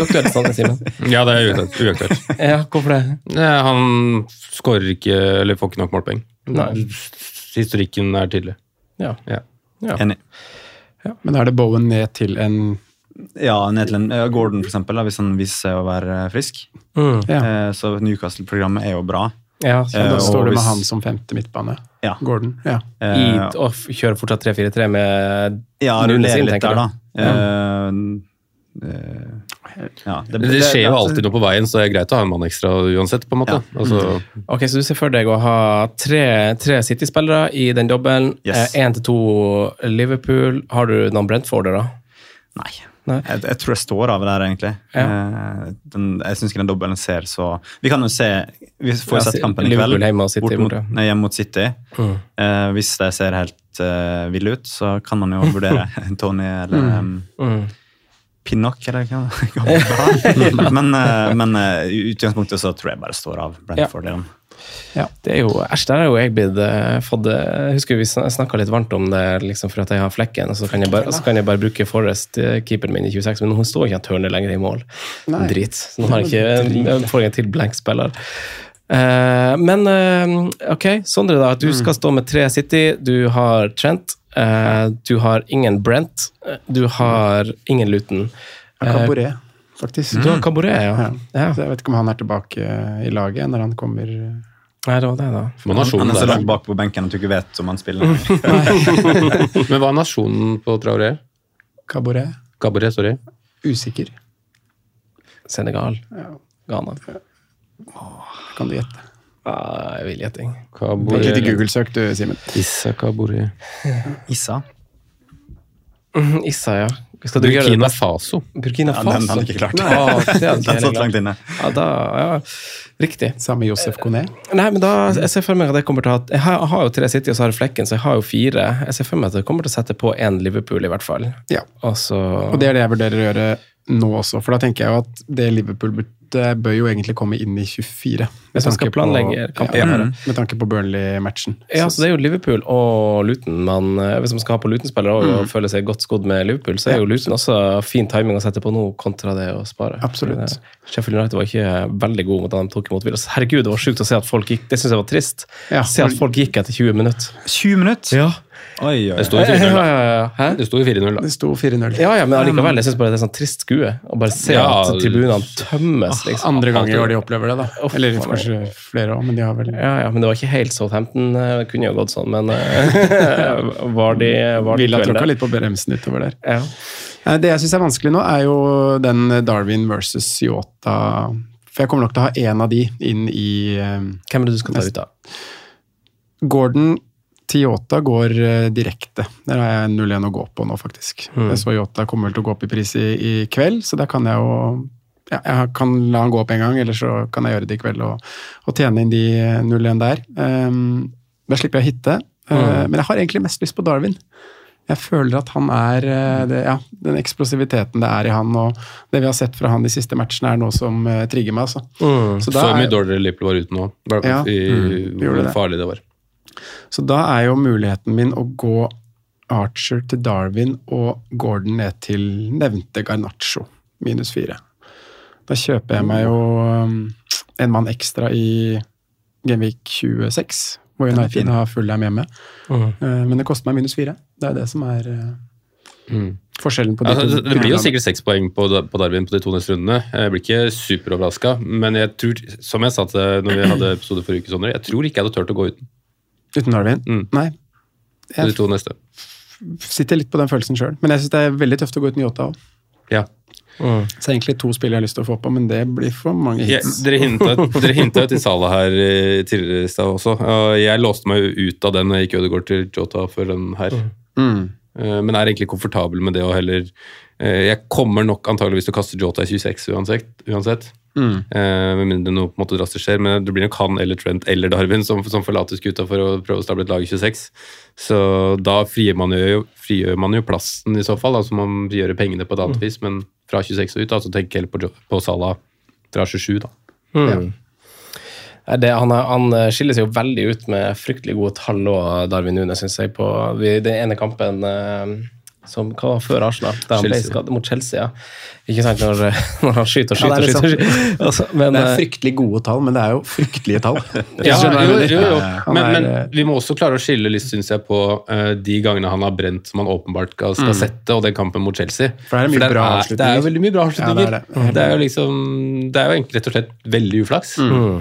Uaktuelt, sånn, Simen. Ja, det er uaktuelt. uaktuelt. Ja, hvorfor det? Ja, Han skårer ikke, eller får ikke nok målpoeng. Nei. Historikken er tydelig. Ja. Ja. ja. Enig. Men da er det Bowen ned til en Ja, ned til en, eh, Gordon, for eksempel, da, hvis han viser seg å være eh, frisk. Mm. Ja, Eh, så Newcastle-programmet er jo bra. ja så da står du med han som femte midtbane. Ja. Gordon. Ja. Eh, og kjører fortsatt 3-4-3 med ja, Nunes rullere litt tenker der, da. du? Eh, eh, ja, Det, det skjer jo alltid noe på veien, så det er greit å ha en mann ekstra uansett. på en måte. Ja. Altså, Ok, Så du ser for deg å ha tre, tre City-spillere i den dobbelen. Yes. Én til to Liverpool. Har du noen Brentforder, da? Nei. Nei. Jeg, jeg tror jeg står av der, egentlig. Eh, den, jeg syns ikke den dobbelen ser så Vi kan jo se Vi får Ja, sett kampen i kveld. hjemme City bort mot, nei, hjemme mot City. Mm. Eh, hvis de ser helt uh, ville ut, så kan man jo vurdere Tony eller um, Mm. Pinnock, eller hva det man Men, eh, men eh, i utgangspunktet så tror jeg bare står av Brentford. Ja. Det er jo, Æsj, der har jo jeg blitt eh, fått eh, Jeg husker vi snakka litt varmt om det liksom for at jeg har flekken, og så kan jeg bare, så kan jeg bare bruke Forrest, eh, keeperen min i 26, men hun står ikke en turner lenger i mål. Nei. Drit. Så nå har jeg ikke får jeg en til blank spiller. Uh, men uh, ok, Sondre, da. Du skal stå med tre City. Du har Trent. Uh, du har ingen Brent. Du har ingen Luton. Cabaret, faktisk. du har Cabaret, ja. Ja. ja. Så jeg vet ikke om han er tilbake i laget når han kommer Nei, det var det, da. hva nasjonen Han er så langt bak på benken at du ikke vet om han spiller. Men hva er nasjonen på Traoré? Cabouret Usikker Senegal Ghana Kan du gjette? Ah, jeg vil gjetting. Et lite Google-søk du, Simen. Issa Kaburi. Issa. Mhm, Issa, ja. Skal du gjøre det Burkina? Faso. Burkina Ja, Faso. den hadde ikke klart. Det ikke Den satt langt inne. Ja, da, ja. Riktig. Samme Josef Kone. Nei, men da, jeg ser for meg at jeg kommer til å ha Jeg har, jeg har jo tre City, og så har jeg Flekken, så jeg har jo fire. Jeg ser for meg at jeg kommer til å sette på én Liverpool, i hvert fall. Ja. Og så Og det er det jeg vurderer å gjøre nå også, for da tenker jeg jo at det Liverpool-byttet bør jo egentlig komme inn i 24. Hvis man skal planlegge kampen. ja, Mm. med tanke på Burnley-matchen. Ja, så det er jo Liverpool og Luton. Man, eh, hvis man skal ha på Luton-spillere og Mm. føle seg godt skodd med Liverpool, så er jo Luton også fin timing å sette på nå, kontra det å spare. Absolutt. Men, eh, Sheffield United var ikke veldig god mot da de tok imot Villas. Herregud, det var sjukt å se at folk gikk Det syns jeg var trist. Ja, se at folk gikk etter 20 minutter. 20 minutter? Ja. Oi, oi, Det sto oi. jo 4-0, da. ja, ja. Hæ? Det sto jo 4-0, da. Det sto 4-0. Ja, ja, men allikevel. Jeg syns bare det er sånn trist skue å bare se Ja, at tribunene tømmes, liksom. Andre ganger i år de opplever det, da. Uff, Eller faen. kanskje flere òg, men de har vel Ja, ja, men det var ikke helt Southampton. eh, Det kunne jo gått sånn, men eh, var de var de Villa tråkka litt på bremsen utover der. Ja. Eh, Det jeg syns er vanskelig nå, er jo den Darwin versus Yota. For jeg kommer nok til å ha én av de inn i eh, Hvem er det du skal ta ut, da? Gordon til Yota går eh, direkte. Der har jeg 0-1 å gå på nå, faktisk. Mm. Jeg så Yota kommer vel til å gå opp i pris i, i kveld, så der kan jeg jo ja, jeg kan la han gå opp en gang, eller så kan jeg gjøre det i kveld og, og tjene inn de eh, 0-1 der. Um, da slipper jeg å hitte. Uh, Mm. Men jeg har egentlig mest lyst på Darwin. Jeg føler at han er eh, det, ja, Den eksplosiviteten det er i han, og det vi har sett fra han de siste matchene, er noe som uh, trigger meg. Altså. Mm. Så, da så mye dårligere Liverpool var ute nå. Ja. Mm, hvor det. farlig det var. Så da er jo muligheten min å gå Archer til Darwin og Gordon ned til nevnte Garnaccio, minus fire. Da kjøper jeg meg jo um, en mann ekstra i Genvik 26, hvor United fin. full dem hjemme. Mm. Eh, Men det koster meg minus fire. Det er det som er mm. forskjellen på de Altså, to. det det blir jo sikkert seks poeng på, på Darwin på de to neste rundene. Jeg blir ikke superoverraska, men jeg tror, som jeg sa til når vi hadde episode forrige uke, jeg tror ikke jeg hadde turt å gå uten Uten Darwin? Mm. Nei. Jeg de to neste. sitter litt på den følelsen sjøl. Men jeg syns det er veldig tøft å gå uten Yota òg. Ja. Mm. Så egentlig to spill jeg har lyst til å få på, men det blir for mange hits. hinta dere hinta jo til Sala her eh, tidligere i stad også. Jeg låste meg jo ut av den når jeg gikk Ødegaard til Jota for den her. Mm. Eh, Men er egentlig komfortabel med det å heller eh, Jeg kommer nok antageligvis til å kaste Jota i 26 uansett. uansett. Mm. Eh, Med mindre noe på en måte drastisk skjer. Men det blir nok han eller Trent eller Darwin som, som forlater skuta for å prøve å stable et lag i 26. Så da frigjør man jo, frigjør man jo plassen i så fall. Altså man frigjør pengene på et annet vis, men fra 26 og ut, da, så tenker heller på, på Salah fra 27, da. Mm. Ja. Det, han, han eh, skiller seg jo veldig ut med fryktelig gode tall og Darwin-Une, syns jeg, på den ene kampen eh, som hva var før Arsenal, der han ble skadet mot Chelsea. ja. Ikke sant, når, når han skyter og Ja, skyter det er og skyter. Altså, men, det er eh, fryktelig gode tall, men det er jo fryktelige tall. Ja, jo, jo, jo. Men, er, men eh, vi må også klare å skille litt, syns jeg, på uh, de gangene han har brent som han åpenbart skal, skal Mm. sette, og den kampen mot Chelsea. For det er mye den bra det er avslutninger. veldig mye bra avslutninger. Ja, det er det. det, er jo liksom Det er jo rett og slett veldig uflaks. mm.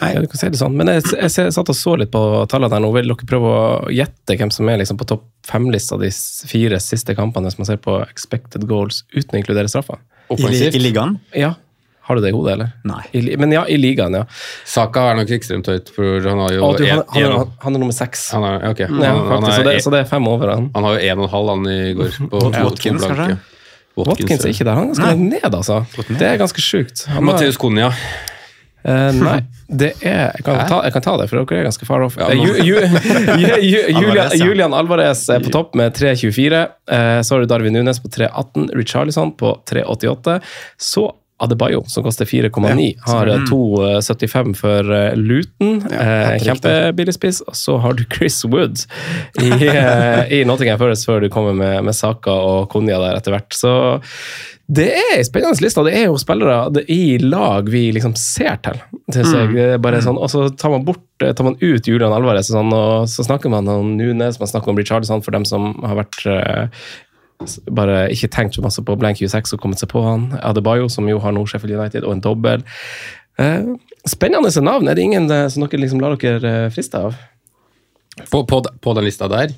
Ja, du kan si det sånn. Men jeg, jeg, jeg satt og så litt på tallene her nå. Vil dere prøve å gjette hvem som er liksom på topp fem-lista de fire siste kampene, hvis man ser på expected goals uten å inkludere straffa? I, I ligaen? Ja. Har du det i hodet, eller? Nei. I, men ja, i ligaen, ja. Saka er nok ekstremt høyt, for han har jo Å, du, han, han, er, en- han er nummer seks. han er, okay. Mm. Ja, faktisk, han, faktisk, så, det, er, så det er fem over han. han har jo en og en halv han i går. På ja, Watkins, kanskje? Watkins er ikke der. Han er ganske Nei. ned, altså. Det er ganske sjukt. Matheus har- Eh, nei, det er jeg kan, ta, jeg kan ta det, for dere er ganske far off. Ja, Eh, Ju, ju, ju, ju, Julian. Julian Alvarez er på topp med 3,24. Uh, så har du Darwin Nunes på 3,18. Richarlison på 3,88. Så Adebayo, som koster 4,9, har eh, 2,75 for eh, Luton. Ja, Eh. Kjempebillig spiss. Og så har du Chris Wood i, eh, i Nottingham Forest før du kommer med, med Saka og Konja der etter hvert. Så det er en spennende liste. Det er jo spillere i lag vi liksom ser til. til seg. Er bare sånn, og så tar man, bort, tar man ut Julian Alvarez, og, sånn, og så snakker man om Nunes, man snakker om Richarlison for dem som har vært uh, bare ikke tenkt så masse på blank 26 og kommet seg på han. Adebayo, som jo har nå Sheffield United, og en dobbel. Uh, spennende navn. Er det ingen uh, som dere liksom lar dere eh, friste av? På, på, på den lista der?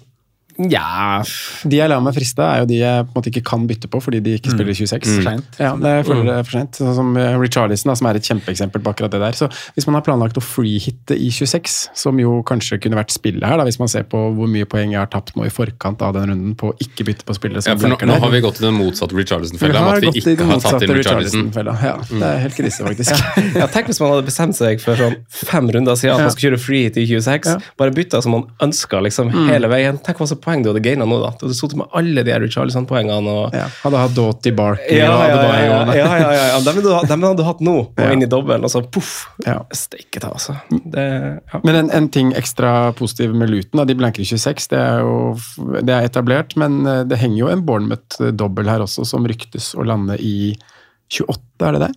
Ja De jeg lar meg friste, er jo de jeg på en måte ikke kan bytte på fordi de ikke spiller i 26. Mm. sent. Ja, det føler det er for sent. Sånn som eh, Richarlison, da, som er et kjempeeksempel på akkurat det der. Så hvis man har planlagt å freehitte i 26, som jo kanskje kunne vært spillet her, da, hvis man ser på hvor mye poeng jeg har tapt nå i forkant av den runden på å ikke bytte på spillere Ja, som for nå, nå har vi gått i den motsatte Vi Richarlison-fella. har At vi gått i ikke den har tatt inn motsatte Richarlison. Richarlison-fella. Ja, det er helt krise, faktisk. Ja, tenk hvis man hadde bestemt seg for sånn fem runder siden at man skulle kjøre freehit i 26. Bare bytta som man ønska liksom, Mm. hele veien. Tenk hva som poeng du hadde gaina nå, da. Du hadde sittet med alle de Richarlison-poengene. og Ja, hadde hatt Doughty, Barkley Ja, og ja, ja, ja, ja, ja, ja, ja. Dem, hadde du, dem hadde du hatt nå, og Ja. inn i dobbelen, og så poff! Ja. Steike ta, altså. Det, ja. Men en, en ting ekstra positiv med Luton, da, de blanker 26, det er jo det er etablert, men eh, det henger jo en Bournemouth-dobbel her også, som ryktes å lande i 28, er det det?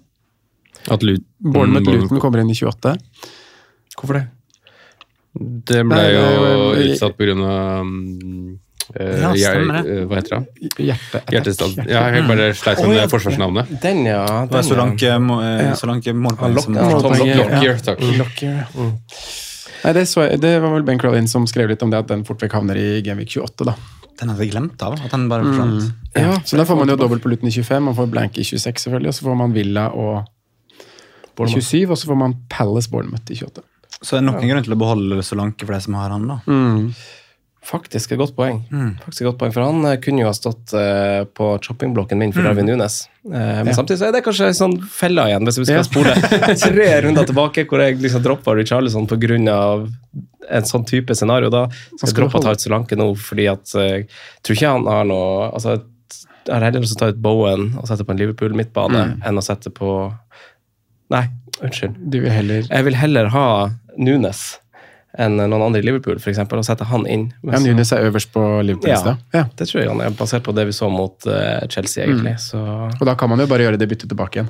At Luton, Bournemouth-Luton kommer inn i 28. Hvorfor det? Det ble Nei, jo det er- utsatt på grunn av um, eh, Ja, stemmer det. eh, Hva heter det? Hjerte, Hjertestad. Ja, jeg bare sleit med oh, ja. forsvarsnavnet. Den, ja. Det Den, ja. langt eh, Ja. Lockyer. Takk. Lockyer. Nei, det, så jeg, det var vel Ben Crowlin som skrev litt om det, at den fort vekk havner i Genvik 28, da. Den hadde jeg glemt av. At den bare forsvant. Ja, så da får man jo dobbelt på Luton i 25, man får blank i 26 selvfølgelig, og så får man Villa og 27, og så får man Palace Bournemouth i 28. Så er det nok en grunn til å beholde Solanke for de som har han, da. Faktisk et godt poeng. Faktisk et godt poeng, For han eh, kunne jo ha stått eh, på choppingblokken min for Darwin Nunes. Eh, men samtidig så er det kanskje en sånn fella igjen, hvis vi skal Ja. spole tre runder tilbake hvor jeg liksom droppa Richarlison pga. en sånn type scenario. Da skal å ta ut Solanke nå, fordi at jeg tror ikke han har noe altså, Jeg har heller lyst til å ta ut Bowen og sette på en Liverpool midtbane enn å sette på Nei, unnskyld. Du vil heller Jeg vil heller ha Nunes enn noen andre i Liverpool, f.eks., og sette han inn. Men Ja, Nunes er øverst på Liverpool-lista. ja, Ja. det tror jeg han er, basert på det vi så mot uh, Chelsea, egentlig. Så Og da kan man jo bare gjøre det byttet tilbake igjen.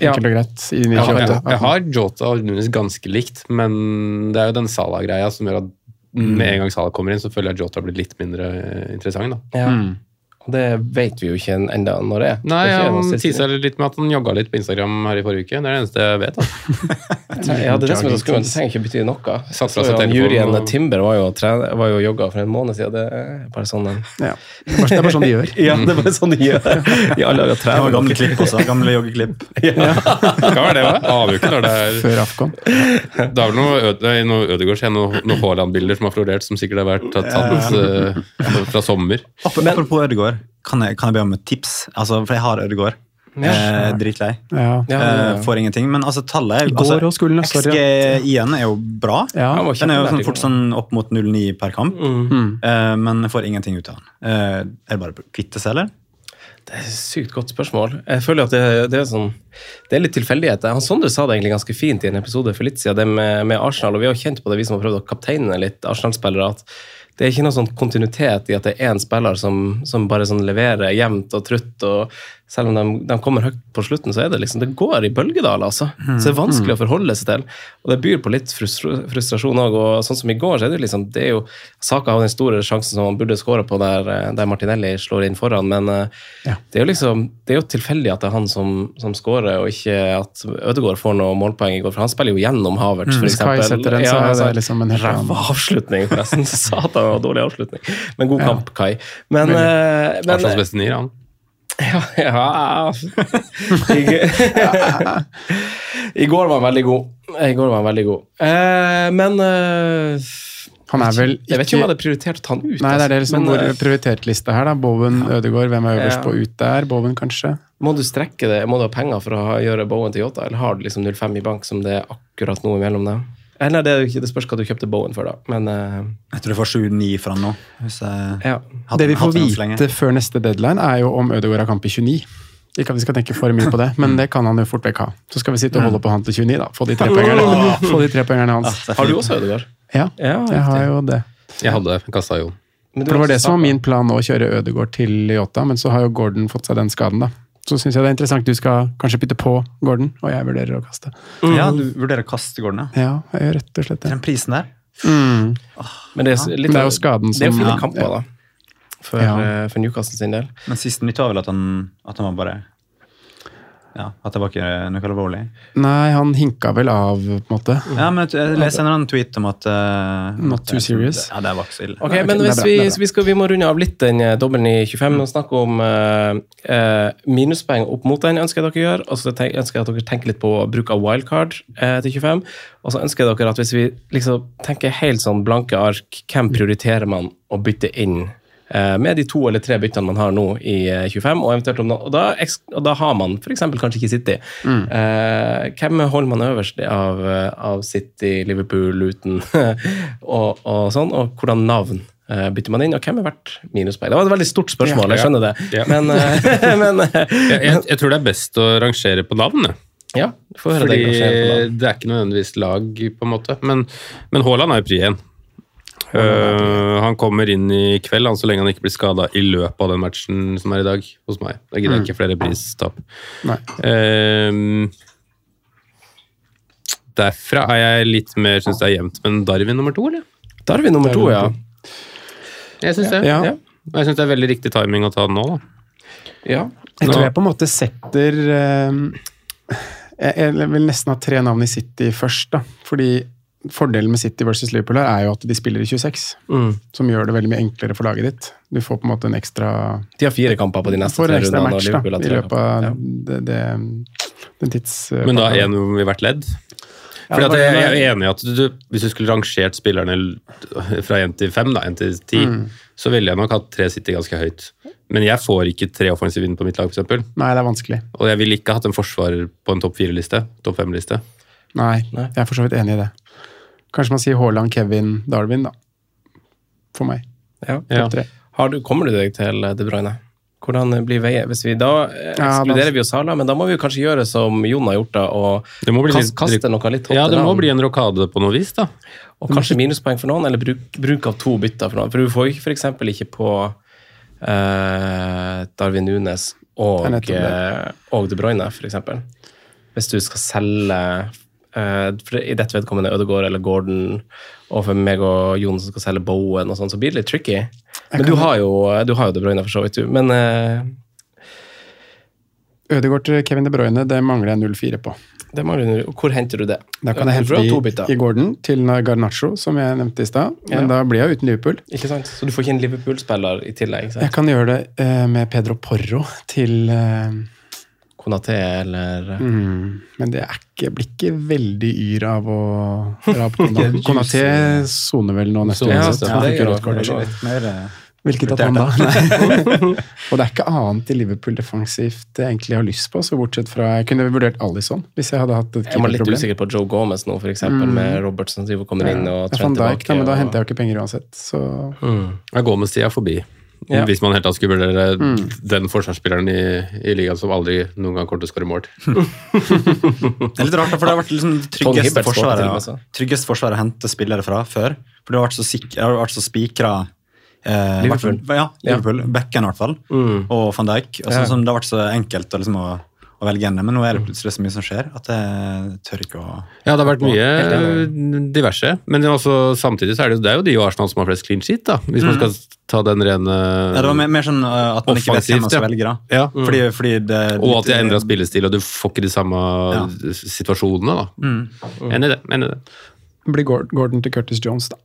Ja. Og greit. I Jeg har, 28. jeg har Jota og Nunes ganske likt, men det er jo den Salah-greia som gjør at med en gang Salah kommer inn, så føler jeg Jota har blitt litt mindre eh, interessant. da. ja. Mm. Og det vet vi jo ikke enda når det er. Nei, det er ikke han tisa litt med at han jogga litt på Instagram her i forrige uke. Det er det eneste jeg vet. da. Ja, det er det som er så skummelt. Det trenger ikke bety noe. Satt fra Så seg og- Timber var jo, var jo jogga for en måned siden. Det er bare sånn Ja. Det er bare, det er bare sånn de gjør. Ja, det er bare sånn de gjør. I alle dager Det var trener gamle klipp også. Gamle joggeklipp. Hva var det? når det er Før Afghan. Det er vel noe, noe Ødegaard ser, noen noe Haaland-bilder som har florert, som sikkert har vært tatt, tatt eh, fra sommer. Apropos Ødegaard, kan jeg, kan jeg be om et tips? Altså, for jeg har Ødegaard. Eh, dritlei. Ja. Ja, ja, ja. Eh, får ingenting. Men altså, tallet er Går altså, sorry. XG igjen er jo bra. Ja. Den er jo sånn, fort sånn opp mot 0,9 per kamp. Mm. Eh, men jeg får ingenting ut av den. Eh, er det bare å kvitte seg, eller? Det er et sykt godt spørsmål. Jeg føler at det, det, er, sånn, det er litt tilfeldighet. Han Sondre sa det egentlig ganske fint i en episode for litt siden, det med, med Arsenal. og Vi har kjent på det, vi som har prøvd å kapteine litt Arsenal-spillere, at det er ikke noe sånn kontinuitet i at det er én spiller som, som bare sånn leverer jevnt og trutt. og Selv om de, de kommer høyt på slutten, så er det liksom, det går i bølgedaler. altså. Så det er vanskelig å forholde seg til. Og det byr på litt frustrasjon òg. Og sånn som i går, så er det liksom, det er jo Saka har den store sjansen som han burde skåre på, der, der Martinelli slår inn foran. Men eh, Ja. det er jo liksom, det er jo tilfeldig at det er han som, som skårer, og ikke at Ødegaard får noe målpoeng i går. For han spiller jo gjennom Havertz, for Hvis Kai setter den, så er altså, det liksom en Ræva avslutning, forresten. Satan, dårlig avslutning. Men god Ja. kamp, Kai. Men, men, men men, han. Ja, ja. I, går var han veldig god. I går var han veldig god. Eh, men eh, Han er vel Jeg vet ikke om jeg hadde prioritert å ta han ut. Nei, det er det altså. liksom Men, vår eh, prioritert liste her, da. Bowen, Ødegaard, hvem er øverst Ja. på ut der? Bowen, kanskje? må du strekke det? Må du ha penger for å gjøre Bowen til Yota, eller har du liksom 05 i bank som det er akkurat noe imellom det? Eller det, er jo ikke, det spørs hva du kjøpte Bowen for, da. Men uh, Jeg tror du får 7-9 fra han nå. Hvis jeg ja. hadde, Det vi får vite før neste deadline, er jo om Ødegaard har kamp i 29. Ikke at vi skal tenke for mye på det, men det kan han jo fort vekk ha. Så skal vi sitte og holde på han til 29, da. Få de tre poengene Få de tre hans. Har du også Ødegaard? Ja, Ja, jeg har jo det. Jeg hadde kasta jo. For det var det som var min plan nå, å kjøre Ødegaard til Yota, men så har jo Gordon fått seg den skaden, da. Så syns jeg det er interessant. Du skal kanskje bytte på Gordon, og jeg vurderer å kaste. Ja, du vurderer å kaste Gordon, ja. Ja, jeg gjør rett og slett det. Den prisen der. Mm. Men det er, litt, det er jo skaden som Det er jo fine Ja. kamper, da. For, Ja. eh, for Newcastle sin del. Men sisten mitt var vel at han, at han var bare ja, at det var ikke noe alvorlig. Nei, han hinka vel av, på en måte. Ja, men jeg leser en annen tweet om at uh, Not too serious. Ja, det var ikke så ille. Ok, men hvis bra, vi, vi, skal, vi må runde av litt den eh, dobbelen i 25 og snakke om eh, eh, minuspoeng opp mot den, ønsker jeg dere gjør. Og så ønsker jeg at dere tenker litt på bruk av wildcard uh, til 25. Og så ønsker jeg dere at hvis vi liksom tenker helt sånn blanke ark, hvem prioriterer man å bytte inn med de to eller tre byttene man har nå i eh, 25, og eventuelt om og da, og da har man f.eks. kanskje ikke City. Eh, hvem holder man øverst av, eh, av City, Liverpool, Luton og, og sånn, og hvordan navn eh, bytter man inn, og hvem er verdt minuspoeng? Det var et veldig stort spørsmål, jeg skjønner det, Ja. men, eh, men eh, Jeg, jeg, jeg tror det er best å rangere på navn. ja, Fordi det er ikke nødvendigvis lag, på en måte. Men, men Haaland er jo pri én. Uh, han kommer inn i kveld, han, så lenge han ikke blir skada i løpet av den matchen som er i dag hos meg. Da gidder jeg ikke flere pristap. Nei. Um, derfra er jeg litt mer syns det er jevnt, men Darwin nummer to, eller? Darwin nummer to, ja. Jeg syns det. Ja. Ja. Jeg syns det er veldig riktig timing å ta den nå, da. ja. Jeg tror jeg på en måte setter uh, jeg, jeg vil nesten ha tre navn i City først, da. Fordi fordelen med City versus Liverpool her er jo at de spiller i 26. Mm. Som gjør det veldig mye enklere for laget ditt. Du får på en måte en ekstra De har fire kamper på de neste tre rundene, match da, i løpet av ja. det, det, den tids... Men da én i hvert ledd? Fordi at jeg, er enig i at du, hvis du skulle rangert spillerne fra 1 til 5, da, 1 til 10, Mm. så ville jeg nok hatt tre City ganske høyt. Men jeg får ikke tre offensive inn på mitt lag, f.eks. Nei, det er vanskelig. Og jeg ville ikke hatt en forsvarer på en topp fire-liste. Topp fem-liste. Nei, Nei. jeg er for så vidt enig i det. Kanskje man sier Haaland, Kevin, Darwin, da. For meg. Ja. Ja. Har du, kommer du deg til De Bruyne? Hvordan blir veien? Hvis vi, da ekskluderer Ja, ekskluderer da- vi jo Sala, men da må vi kanskje gjøre som Jon har gjort, da, og Det må bli kast, litt- kaste noe litt Ja, det må bli en rokade på noe vis, da. Og kanskje minuspoeng for noen, eller bruk, bruk av to bytter for noen. For du får f.eks. ikke på eh, Darwin Nunes og, eh, og De Bruyne, f.eks. Hvis du skal selge eh, for I dette vedkommende Ødegaard eller Gordon, og for meg og Jon som skal selge Bowen, og sånn, så blir det litt tricky. Men du har, jo, du har jo De Bruyne, for så vidt, du. Men eh, Ødegaard til Kevin De Bruyne, det mangler jeg 0-4 på. det mangler du. Hvor henter du det? Da kan jeg hente bytter. i, Gordon til Garnaccio, som jeg nevnte i stad. Men Ja. da blir jeg uten Liverpool. Ikke sant? Så du får ikke en Liverpool-spiller i tillegg? ikke Jeg kan gjøre det eh, med Pedro Porro til eh, Konaté eller mm, Men det er ikke, blir ikke veldig yr av å dra på Konaté. Konaté soner vel nå neste gang. ja, ja, det gjør. Litt mer, eh, Hvilket at han da? Nei. Og det er ikke annet i Liverpool defensivt jeg egentlig har lyst på, så bortsett fra Jeg kunne vurdert Alison hvis jeg hadde hatt et Jeg var litt keeperproblem. usikker på Joe Gomez nå, for eksempel, med Robertson som kommer inn og Ja, trent tilbake. da, men da henter jeg jo ikke penger uansett. Så Mm. Går med Stia forbi. Ja. Hvis man helt tatt skulle vurdere Mm. den forsvarsspilleren i, i ligaen som aldri noen gang kommer til å skåre mål. Det er litt rart, for det har vært liksom tryggeste forsvaret, til og med, forsvaret å hente spillere fra før. For det har vært så, sik- har vært så spikra eh, Liverpool. fall- Ja, Liverpool. Becken i hvert fall. Mm. Og van Dijk. Og Ja. sånn som det har vært så enkelt å, liksom, å, å velge gjennom. men nå er det plutselig så mye som skjer at jeg tør ikke å Ja, det har vært mye diverse. Men også, samtidig så er det, det er jo de i Arsenal som har flest clean sheet, da. Hvis man skal ta den rene Mm. ja, Det var mer, mer sånn uh, at man ikke vet hvem man skal velge. da. Ja. Fordi, fordi det, Og at de har endra spillestil, og du får ikke de samme Ja. situasjonene, da. Mm. Enig i det. Enig i det. blir Gordon til Curtis Jones, da.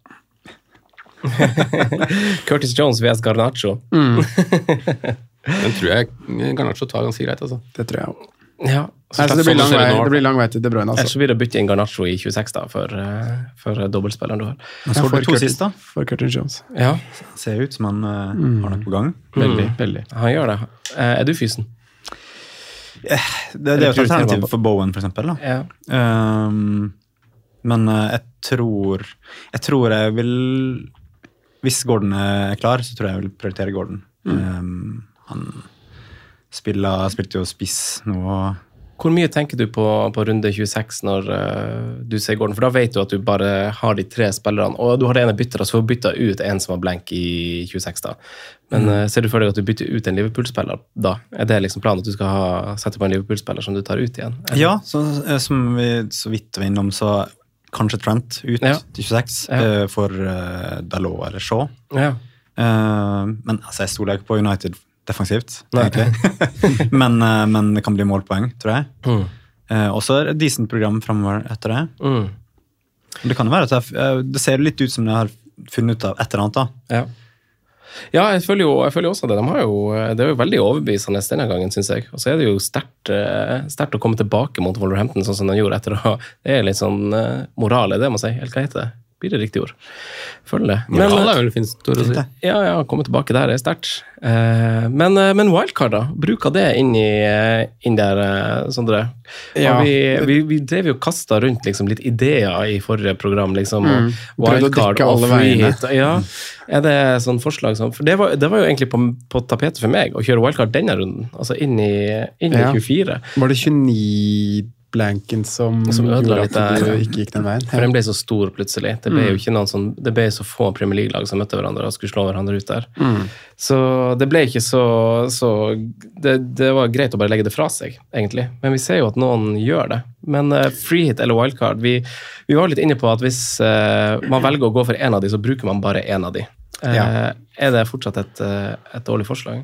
Curtis Jones vs. Garnaccio. Den tror jeg Garnaccio tar ganske greit, altså. Det tror jeg òg. Ja. Altså, det, blir sånn det vei- nå, det blir lang vei til De Bruyne, altså. så blir det å bytte inn Garnaccio i 26 da, for, eh, for dobbeltspilleren du har. Men så Ja, får for du to Curtis- sist, da. For Curtin Jones. Ja, Ser ut som han uh, Mm. har noe på gang. Veldig, veldig. han gjør det. Eh, Er du fysen? Det, det er jo et alternativ for Bowen, for eksempel. Da. Ja. Um, men uh, jeg tror Jeg tror jeg vil Hvis Gordon er klar, så tror jeg jeg vil prioritere Gordon. Um, han spiller, spilte jo spiss nå. Hvor mye tenker du på, på runde 26 når uh, du ser Gordon? For da vet du at du bare har de tre spillerne, og du har det ene byttet, så får du bytta ut en som var blank i 26. da. Men eh, ser du for deg at du bytter ut en Liverpool-spiller da? Er det liksom planen at du skal ha, sette på en Liverpool-spiller som du tar ut igjen? Eller? Ja, så, eh, som vi så vidt var innom, så kanskje Trent ut Ja. til 26 Ja. uh, for uh, Dalot eller Shaw. Ja. Men altså, jeg stoler ikke på United defensivt, egentlig. men, eh, men det kan bli målpoeng, tror jeg. Mm. Eh, også er det et decent program framover etter det. Mm. Det kan jo være at jeg, eh, det ser litt ut som jeg har funnet ut av et eller annet. da. Ja. Ja, jeg føler, jo, jeg føler også det. De har jo, det er jo veldig overbevisende denne gangen, syns jeg. Og så er det jo sterkt, eh, å komme tilbake mot Wolverhampton sånn som de gjorde etter å Det er litt sånn eh, moral i det, må jeg si. Eller hva heter det? Blir det riktig ord? Føler det. Men, er vel fint ord å si. Ja, ja, komme tilbake der er sterkt. Eh, men, eh, men wildcard, da? Bruk av det inn, i, eh, inn der, eh, Sondre. Ja. Vi, vi, vi drev jo og kasta rundt liksom, litt ideer i forrige program. liksom, Mm. Wildcard og alle free veiene. hit. Ja, er det sånn forslag som For det var, det var jo egentlig på, på tapetet for meg å kjøre wildcard denne runden. Altså inn i, inn i Ja. 24. Var det 29-blanken som, Som ødela litt du der. ikke gikk den veien? For den ble så stor plutselig. Det ble Mm. jo ikke noen sånn, det ble så få Premier League-lag som møtte hverandre og skulle slå hverandre ut der. Mm. Så det ble ikke så, så det, det var greit å bare legge det fra seg, egentlig. Men vi ser jo at noen gjør det. Men uh, freehit eller wildcard vi, vi var litt inne på at hvis uh, man velger å gå for én av de, så bruker man bare én av de. Uh, Ja. Er det fortsatt et, eh, et dårlig forslag?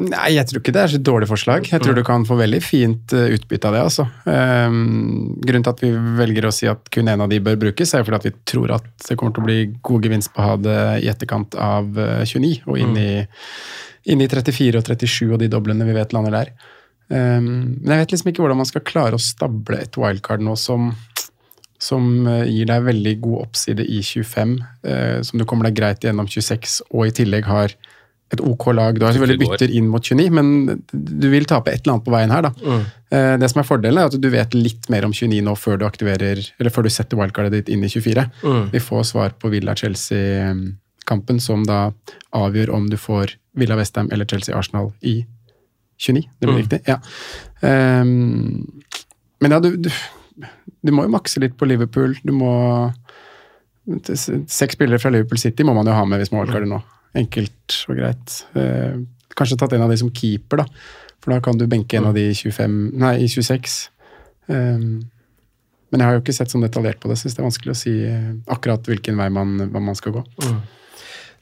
Nei, jeg tror ikke det er så et dårlig forslag. Jeg tror du kan få veldig fint eh, utbytte av det. altså. Um, grunnen til at vi velger å si at kun én av de bør brukes, er fordi at vi tror at det kommer til å bli god gevinst på å ha det i etterkant av eh, 29 og inn i, inn i 34 og 37 og de doblene vi vet lander der. Um, men jeg vet liksom ikke hvordan man skal klare å stable et wildcard nå som som eh, gir deg veldig god oppside i 25, eh, som du kommer deg greit gjennom 26, og i tillegg har et OK lag. Du har selvfølgelig Bytter inn mot 29, men du vil tape et eller annet på veien her. da. Mm. Eh, Det som er fordelen, er at du vet litt mer om 29 nå før du aktiverer, eller før du setter wildcardet ditt inn i 24. Mm. Vi får svar på Villa-Chelsea-kampen, som da avgjør om du får Villa Westham eller Chelsea-Arsenal i 29. Det blir Mm. riktig? Ja. Um, men ja, du, du, du må jo makse litt på Liverpool. Du må Seks spillere fra Liverpool City må man jo ha med hvis man wildcarder nå. Enkelt og greit. Eh, kanskje tatt en av de som keeper, da. For da kan du benke en av de i 25, nei, i 26. Ehm, men jeg har jo ikke sett sånn detaljert på det. Syns det er vanskelig å si eh, akkurat hvilken vei man, man skal gå.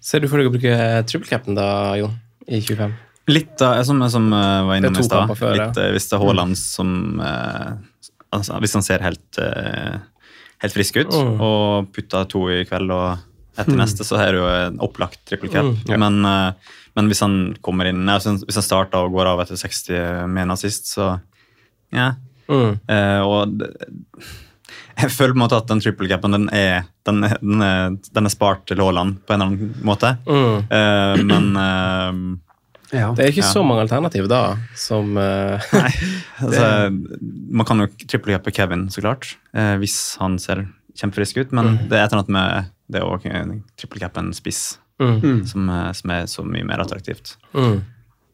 Ser du for deg å bruke triple da, Jon? I 25? Litt da, som, som eh, var innom i stad. eh, Hvis det er Haaland som eh, altså, Hvis han ser helt, eh, helt frisk ut Mm. og putter to i kveld og etter Mm. neste, så har du jo en opplagt triple cap. Mm, ja. men, eh, men hvis han kommer inn nei, Hvis han, starter og går av etter 60 med nazist, så ja. Mm. Eh, og jeg føler på en måte at den triple capen den er, den er, den er, den er spart til Haaland på en eller annen måte. Mm. Eh, men eh, Det er ikke ja. så mange alternativ da, som Nei, Altså, man kan jo trippelcappe Kevin, så klart, eh, hvis han ser kjempefrisk ut. Men Mm. det er et eller annet med det å trippelcappe en spiss Mm. som, eh, som er så mye mer attraktivt. Mm.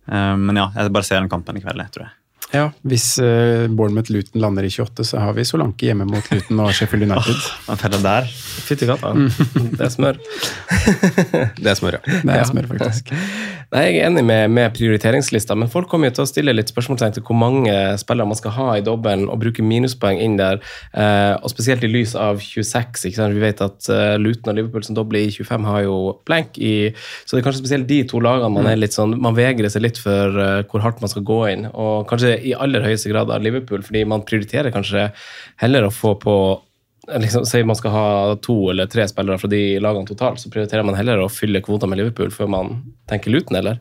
Uh, men ja, jeg bare ser den kampen i kveld, jeg tror jeg. Ja, Hvis uh, Bournemouth Luton lander i 28, så har vi Solanke hjemme mot Luton og Sheffield United. Han det der. Fytti katta. Det er smør. Det er smør, ja. Det er smør, faktisk. Nei, Jeg er enig med, med prioriteringslista, men folk kommer jo til å stille litt spørsmålstegn til hvor mange spillere man skal ha i dobbelen og bruke minuspoeng inn der, uh, og spesielt i lys av 26. ikke sant? Vi vet at uh, Luton og Liverpool som dobler i 25 har jo blank i Så det er kanskje spesielt de to lagene man er litt sånn, man vegrer seg litt for eh, hvor hardt man skal gå inn, og kanskje i aller høyeste grad av Liverpool, fordi man prioriterer kanskje heller å få på liksom, Si man skal ha to eller tre spillere fra de lagene totalt, så prioriterer man heller å fylle kvota med Liverpool før man tenker Luton, eller?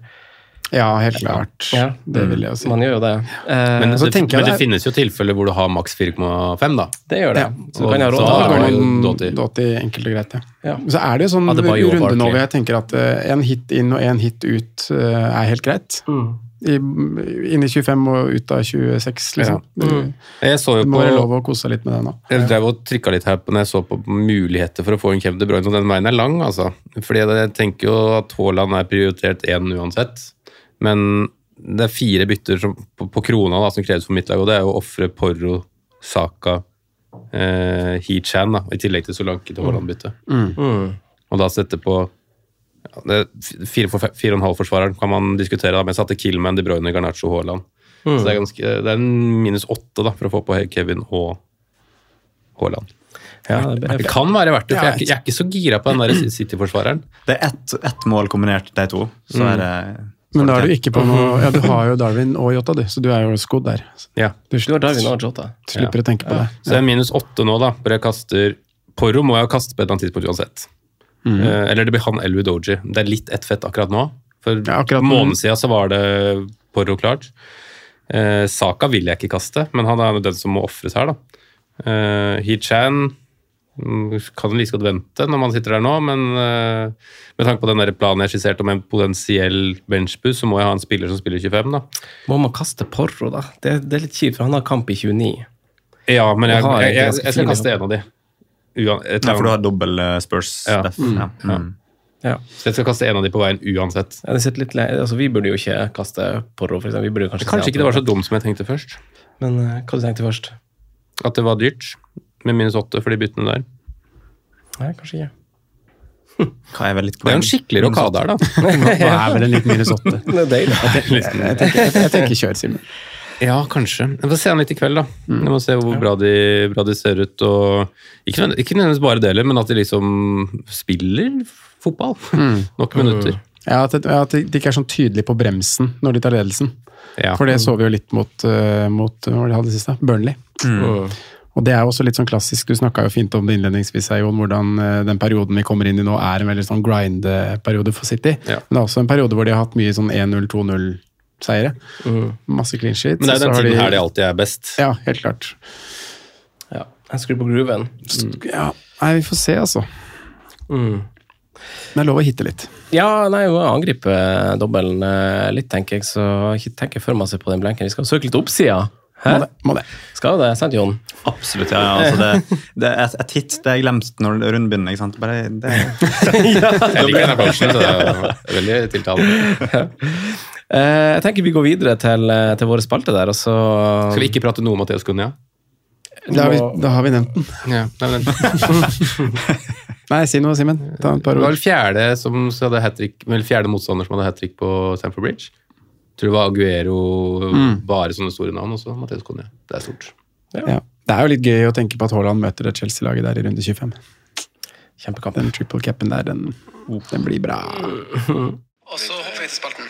Ja, helt klart. Ja. Det vil jeg jo si. Man gjør jo det. Eh, Men, så det, men det det- finnes jo tilfeller hvor du har maks 4,5, da. det gjør det. Ja. Så du kan ha råde råd til Doty. Enkelt og greit, ja. Ja. Så er det jo sånn ja, det runde nå hvor jeg tenker at uh, en hit inn og en hit ut uh, er helt greit. Mm. I, inn i 25 og ut av 26, liksom. Mm. Jeg så jo Det må på være lov å kose seg litt med det nå. Jeg drev og trykka litt her på når jeg så på muligheter for å få en Kevin De Bruyne, og den veien er lang, altså. Fordi jeg tenker jo at Haaland er prioritert én uansett. Men det er fire bytter som, på, på krona da, som kreves for mitt lag, og det er å ofre Porro, Saka, eh, Heechan, i tillegg til Solanke til Haaland-byttet. Mm. Og da sette på ja, det er Fire-og-en-halv-forsvareren kan man diskutere, da, men jeg satte Killman, De Bruyne, Garnaccio, Haaland. Så det er, ganske, det er en minus åtte da, for å få på Kevin og Haaland. Ja, det Det kan være verdt det, for jeg er ikke, jeg er ikke så gira på den der City-forsvareren. Det er ett et mål kombinert, de to. Så Mm. er det Men da er du ikke på noe Ja, du har jo Darwin og Jota, du, så du er jo skodd der. Ja. Du Du Darwin og Jota. slipper å tenke på det. Så det er minus åtte nå, da. For jeg kaster Porro må jeg kaste på et eller annet tidspunkt uansett. Eh, eller det blir han eller Udoji. Det er litt ett fett akkurat nå. For Ja, akkurat en måned siden så var det Porro klart. Eh, Saka vil jeg ikke kaste, men han er den som må ofres her, da. Eh, Hee-Chan mm, kan like godt vente når man sitter der nå, men eh, med tanke på den der planen jeg skisserte om en potensiell benchboost, så må jeg ha en spiller som spiller 25, da. Må man kaste Porro, da? Det, det er litt kjipt, for han har kamp i 29. Ja, men jeg, jeg, jeg, jeg skal kaste en av de. Ja, for du har dobbel eh, Spurs. Ja. def. Mm. Ja. Mm. Ja. Så jeg skal kaste en av de på veien uansett. Ja, det litt le altså, vi burde jo ikke kaste Porro, for eksempel. Vi burde kanskje, Kanskje ikke det var så dumt som jeg tenkte først. Men uh, hva du tenkte først? At det var dyrt, med minus åtte for de byttene der. Nei, kanskje ikke. Hva er vel litt Det er jo en skikkelig rokade her, da. Hva er vel en liten minus åtte? Det er deilig. Jeg tenker, jeg tenker, jeg tenker kjør, Simen. Ja, kanskje. Jeg får se han litt i kveld, da. Jeg må se hvor bra de, bra de ser ut. Og ikke, ikke nødvendigvis bare det, men at de liksom spiller fotball. Nok minutter. Ja, at, de, ikke er sånn tydelige på bremsen når de tar ledelsen. Ja. For det så vi jo litt mot, eh, mot hva var det de hadde sist, da? Burnley. Og det er jo også litt sånn klassisk, du snakka jo fint om det innledningsvis, Jon, hvordan eh, den perioden vi kommer inn i nå er en veldig sånn grind-periode for City. Ja. Men det er også en periode hvor de har hatt mye sånn 1-0, 2-0-seiere. Masse clean sheets. Men det er den tiden tiden her de alltid er best. Ja, helt klart. Ja. Jeg skrur på grooven. Ja, nei, vi får se, altså. Mm. Det er lov å hitte litt. Ja, nei, å angriper dobbelen eh, litt, tenker jeg, så ikke tenker for masse på den blenken. Vi skal søke litt oppsida. Hæ? Må det. Må det. Skal det, sant, Jon? Absolutt, ja. ja. Altså, det, det er et, et hit det er glemt når runden begynner. ikke sant? Bare, det, Jeg liker den approachen, så det er veldig tiltalende. Eh, jeg tenker vi går videre til, eh, til våre spalte der, og så Skal vi ikke prate noe om Mathias Cunha? Da har, vi, da har vi nevnt den. Ja, nei, den. Nei, si noe, Simen. Ta et par det var vel fjerde, som hadde hat-trick- fjerde motstander som hadde hat trick på Stamford Bridge. Tror det var Aguero, bare sånne store navn, også Mathias Cunha. Det er stort. Ja. Det er jo litt gøy å tenke på at Haaland møter det Chelsea-laget der i runde 25. Kjempekamp. Den triple capen der, den, den blir bra. Og så hopper vi til spalten.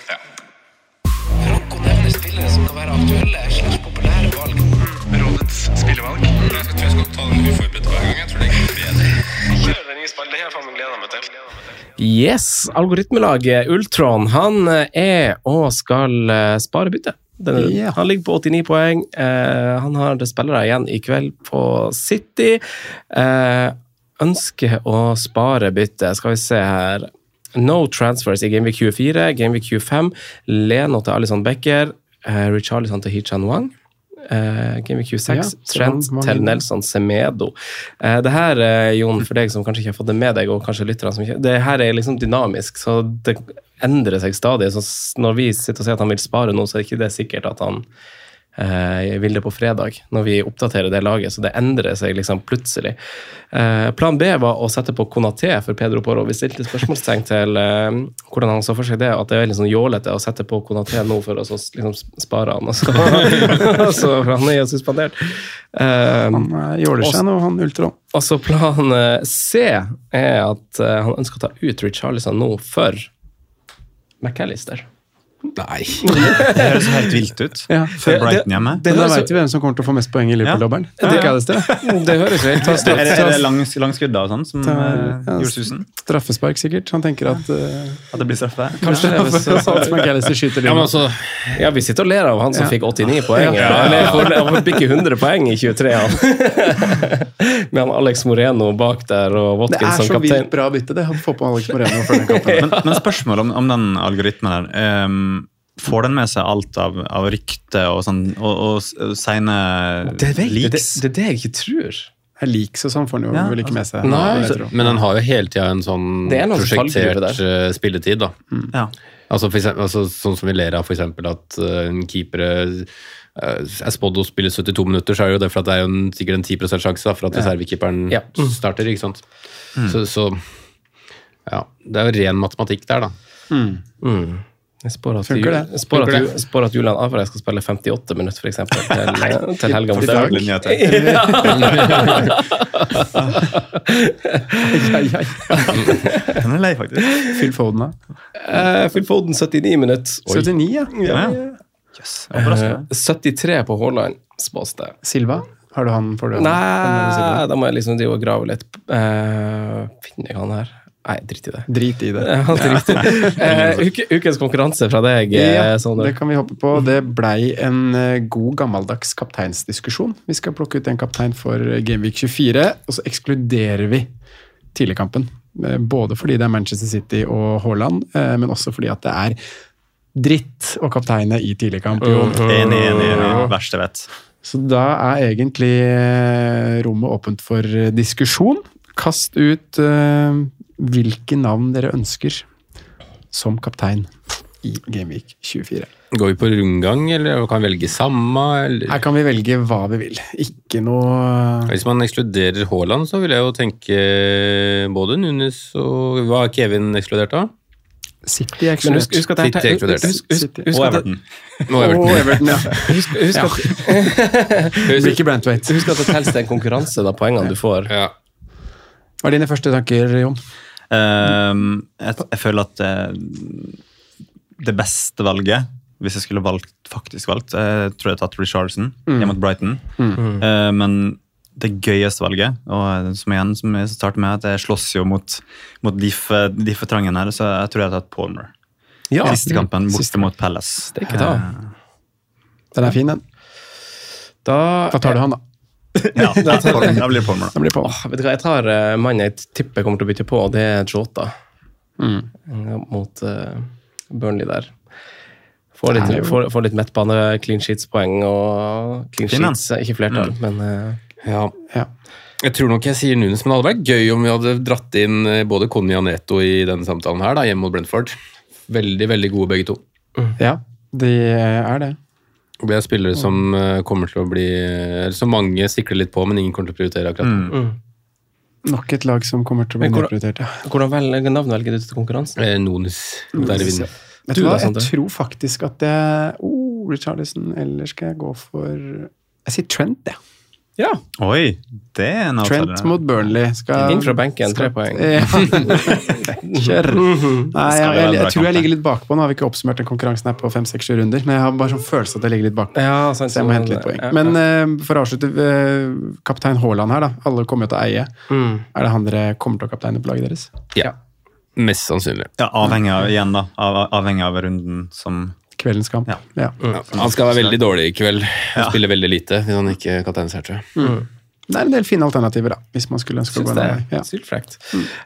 Som kan være aktuelle slags populære valg. Rådets spillevalg. Jeg tror jeg skal ta den uforberedt hver gang. Jeg tror det er bedre. Kjør den. Det har jeg faen meg gleda meg til. Yes, algoritmelaget Ultron han eh, er og skal eh, spare bytte. Den, Han ligger på 89 poeng. Eh, han har spillere igjen i kveld på City. Eh, ønsker å spare bytte. Skal vi se her. No transfers i Gameweek 24, Gameweek 25. Leno til Alison Becker. Eh, Richarlison til Hichan Wang. Uh, Game Q6, Ja, Trent mange- til Nelson Semedo. Uh, det her, uh, Jon, for deg som kanskje ikke har fått det med deg, og kanskje lytterne som ikke Det her er liksom dynamisk, så det endrer seg stadig. Så når vi sitter og sier at han vil spare nå, så er ikke det sikkert at han eh, vil det på fredag, når vi oppdaterer det laget. Så det endrer seg liksom plutselig. Eh, plan B var å sette på Konaté for Pedro Poro. Vi stilte spørsmålstegn til eh, hvordan han så for seg det, at det er veldig sånn jålete å sette på Konaté nå for å så liksom spare han. Og så, så, for han er jo suspendert. Eh, Han eh, jåler seg nå, han Ultron. Altså Plan eh, C er at eh, han ønsker å ta ut Richarlison nå for McAllister. Nei. det høres helt vilt ut. Ja. Før Brighton hjemme. Det Men da veit vi hvem som kommer til å få mest poeng i Liverpool-dobbelen. Ja. Det ja. det, Det høres helt Er det, er det lang, langskudda og sånn som eh, ja, gjorde susen? Straffespark, sikkert. Han tenker at uh, At det blir straffe? Kanskje det, er at McAllister skyter Ja, men altså, Ja, vi sitter og ler av han som Ja. fikk 89 poeng. Ja. Han fikk ikke 100 poeng i 23, han. Med han Alex Moreno bak der og Det er så kaptein. vilt bra bytte, det. Han får på Alex Moreno før den kampen. Men, men spørsmålet om, om den algoritmen her ehm, Får den med seg alt av, av rykte og, sånn, og, og s- sene Det, vet, leaks? det, det, det er det jeg ikke tror. Jeg leaks og sånn får den jo Ja, vel ikke med seg. Nei, så, men den har jo hele tida en sånn Det er prosjektert eh, spilletid, da. Ja. Altså, for eksempel, altså Sånn som vi ler av, eksempel at uh, en keeper uh, er spådd å spille 72 minutter, så er det jo det for at det er jo en, sikkert en 10 sjanse da, for at reservekeeperen Ja. starter. ikke sant? Så, så ja, det er jo ren matematikk der, da. Mm. Jeg spår at, Funker det? spår at, Ju- spår at Julian Alvarez skal spille 58 minutter, for eksempel, til, til helga. mot Dag. Den er lei, faktisk. Fyll Foden, da? Fyll Phil Foden 79 minutter. Oi. 79, ja. Ja. Yes, Uh, 73 på Haaland, spås det. Silva? Har du han? for du? Nei, da må jeg liksom drive og grave litt. Uh, finner jeg han her? Nei, drit i det. Drit i det. Ja, drit i det. uh, ukens konkurranse fra deg, eh, Ja, Sondre. det kan vi hoppe på. Det blei en eh, god, gammeldags kapteinsdiskusjon. Vi skal plukke ut en kaptein for Gameweek 24, og så ekskluderer vi tidligkampen. Eh, Både fordi det er Manchester City og Haaland, eh, men også fordi at det er dritt å kapteine i tidligkamp. Enig, enig. enig. Verste vet. Så da er egentlig eh, rommet åpent for eh, diskusjon. Kast ut eh, hvilke navn dere ønsker som kaptein i Gameweek 24. Går vi på rundgang, eller kan vi velge samme? Eller? Her kan vi velge hva vi vil. Ikke noe Hvis man ekskluderer Haaland, så vil jeg jo tenke både Nunes og Hva er Kevin ekskludert av? City er Men husk, husk at det er ekskludert. Og Everton. Og Everton. Ja. Husk, husk, Ja. at, Ricky Brantwaite. husk at det helst er en konkurranse, da, poengene du får. Ja. Hva er dine første tanker, Jon? Ehm, jeg, jeg føler at det, det beste valget, hvis jeg skulle valgt, faktisk valgt, jeg tror jeg hadde tatt Richardson hjemme mot Brighton. Eh, men det gøyeste valget, og eh, som igjen som jeg starter med, at jeg slåss jo mot, mot fortrangene her, så jeg tror jeg har tatt Palmer. Ja. Siste kampen borte Siste. mot Palace. Det er ikke ta. Den er fin, den. Da, Da tar du han, da. Ja, da, blir det Palmer. da. Blir på. Åh, vet du hva, Jeg tar uh, mannen jeg tipper kommer til å bytte på, og det er Jota. Mm. Ja, Mot uh, Burnley der. Får litt, jo- får, får litt midtbane, clean sheets-poeng og clean sheets, eh, ikke flertall, men uh, Ja. Ja. Jeg tror nok jeg sier Nunes, men det hadde vært gøy om vi hadde dratt inn både Conny og Neto i denne samtalen her, da, hjemme mot Brentford. Veldig, veldig gode begge to. ja, de er det. Det er spillere som eh, kommer til å bli eller Som mange sikler litt på, men ingen kommer til å prioritere akkurat nå. Nok et lag som kommer til å bli nedprioritert. Ja. hvordan velger, navn velger du til konkurransen? Eh, Nonis. Der er vinner. Vet Du du hva, jeg tror faktisk at det oh, Richarlison, eller skal jeg gå for Jeg sier Trent, jeg. Ja. Oi, det er en Trent mot Burnley. Skal, Inn fra benken, tre poeng. Kjør! Nei, jeg, jeg, jeg, tror jeg ligger litt bakpå. Nå har vi ikke oppsummert den konkurransen her på fem, seks, sju runder, men jeg har bare sånn følelse at jeg ligger litt bakpå. Ja, sant, Så jeg må hente litt poeng. Men ja. eh, for å avslutte, uh, kaptein Haaland her, da. Alle kommer jo til å eie. Mm. Er det han dere kommer til å kapteine på laget deres? Ja. Mest sannsynlig. Ja, avhengig av, igjen da, av, avhengig av runden som Kveldens kamp? Ja. ja. Ja. Han skal være veldig dårlig i kveld. Han Spiller veldig lite hvis han ikke kapteines her, tror jeg. Det er en del fine alternativer, da, hvis man skulle ønske å gå veien. Ja. sykt frekt.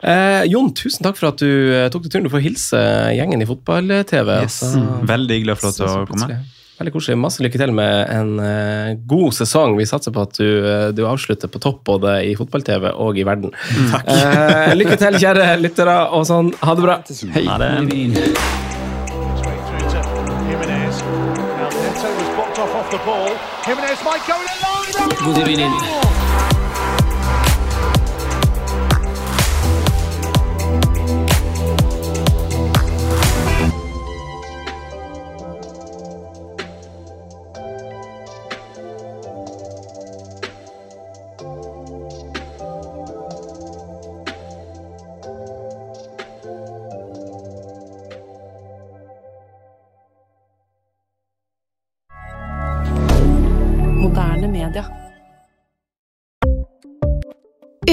Eh, Jon, tusen takk for at du eh, tok deg turen. Du får hilse gjengen i fotball-TV. yes. altså. Veldig hyggelig å få lov til Så- så å komme. Veldig koselig. Masse lykke til med en uh, god sesong. Vi satser på at du, uh, du avslutter på topp både i fotball-TV og i verden. Takk. Eh, lykke til, kjære lyttere, og sånn. Ha det bra. Hei. Ha det. Jimenez might go in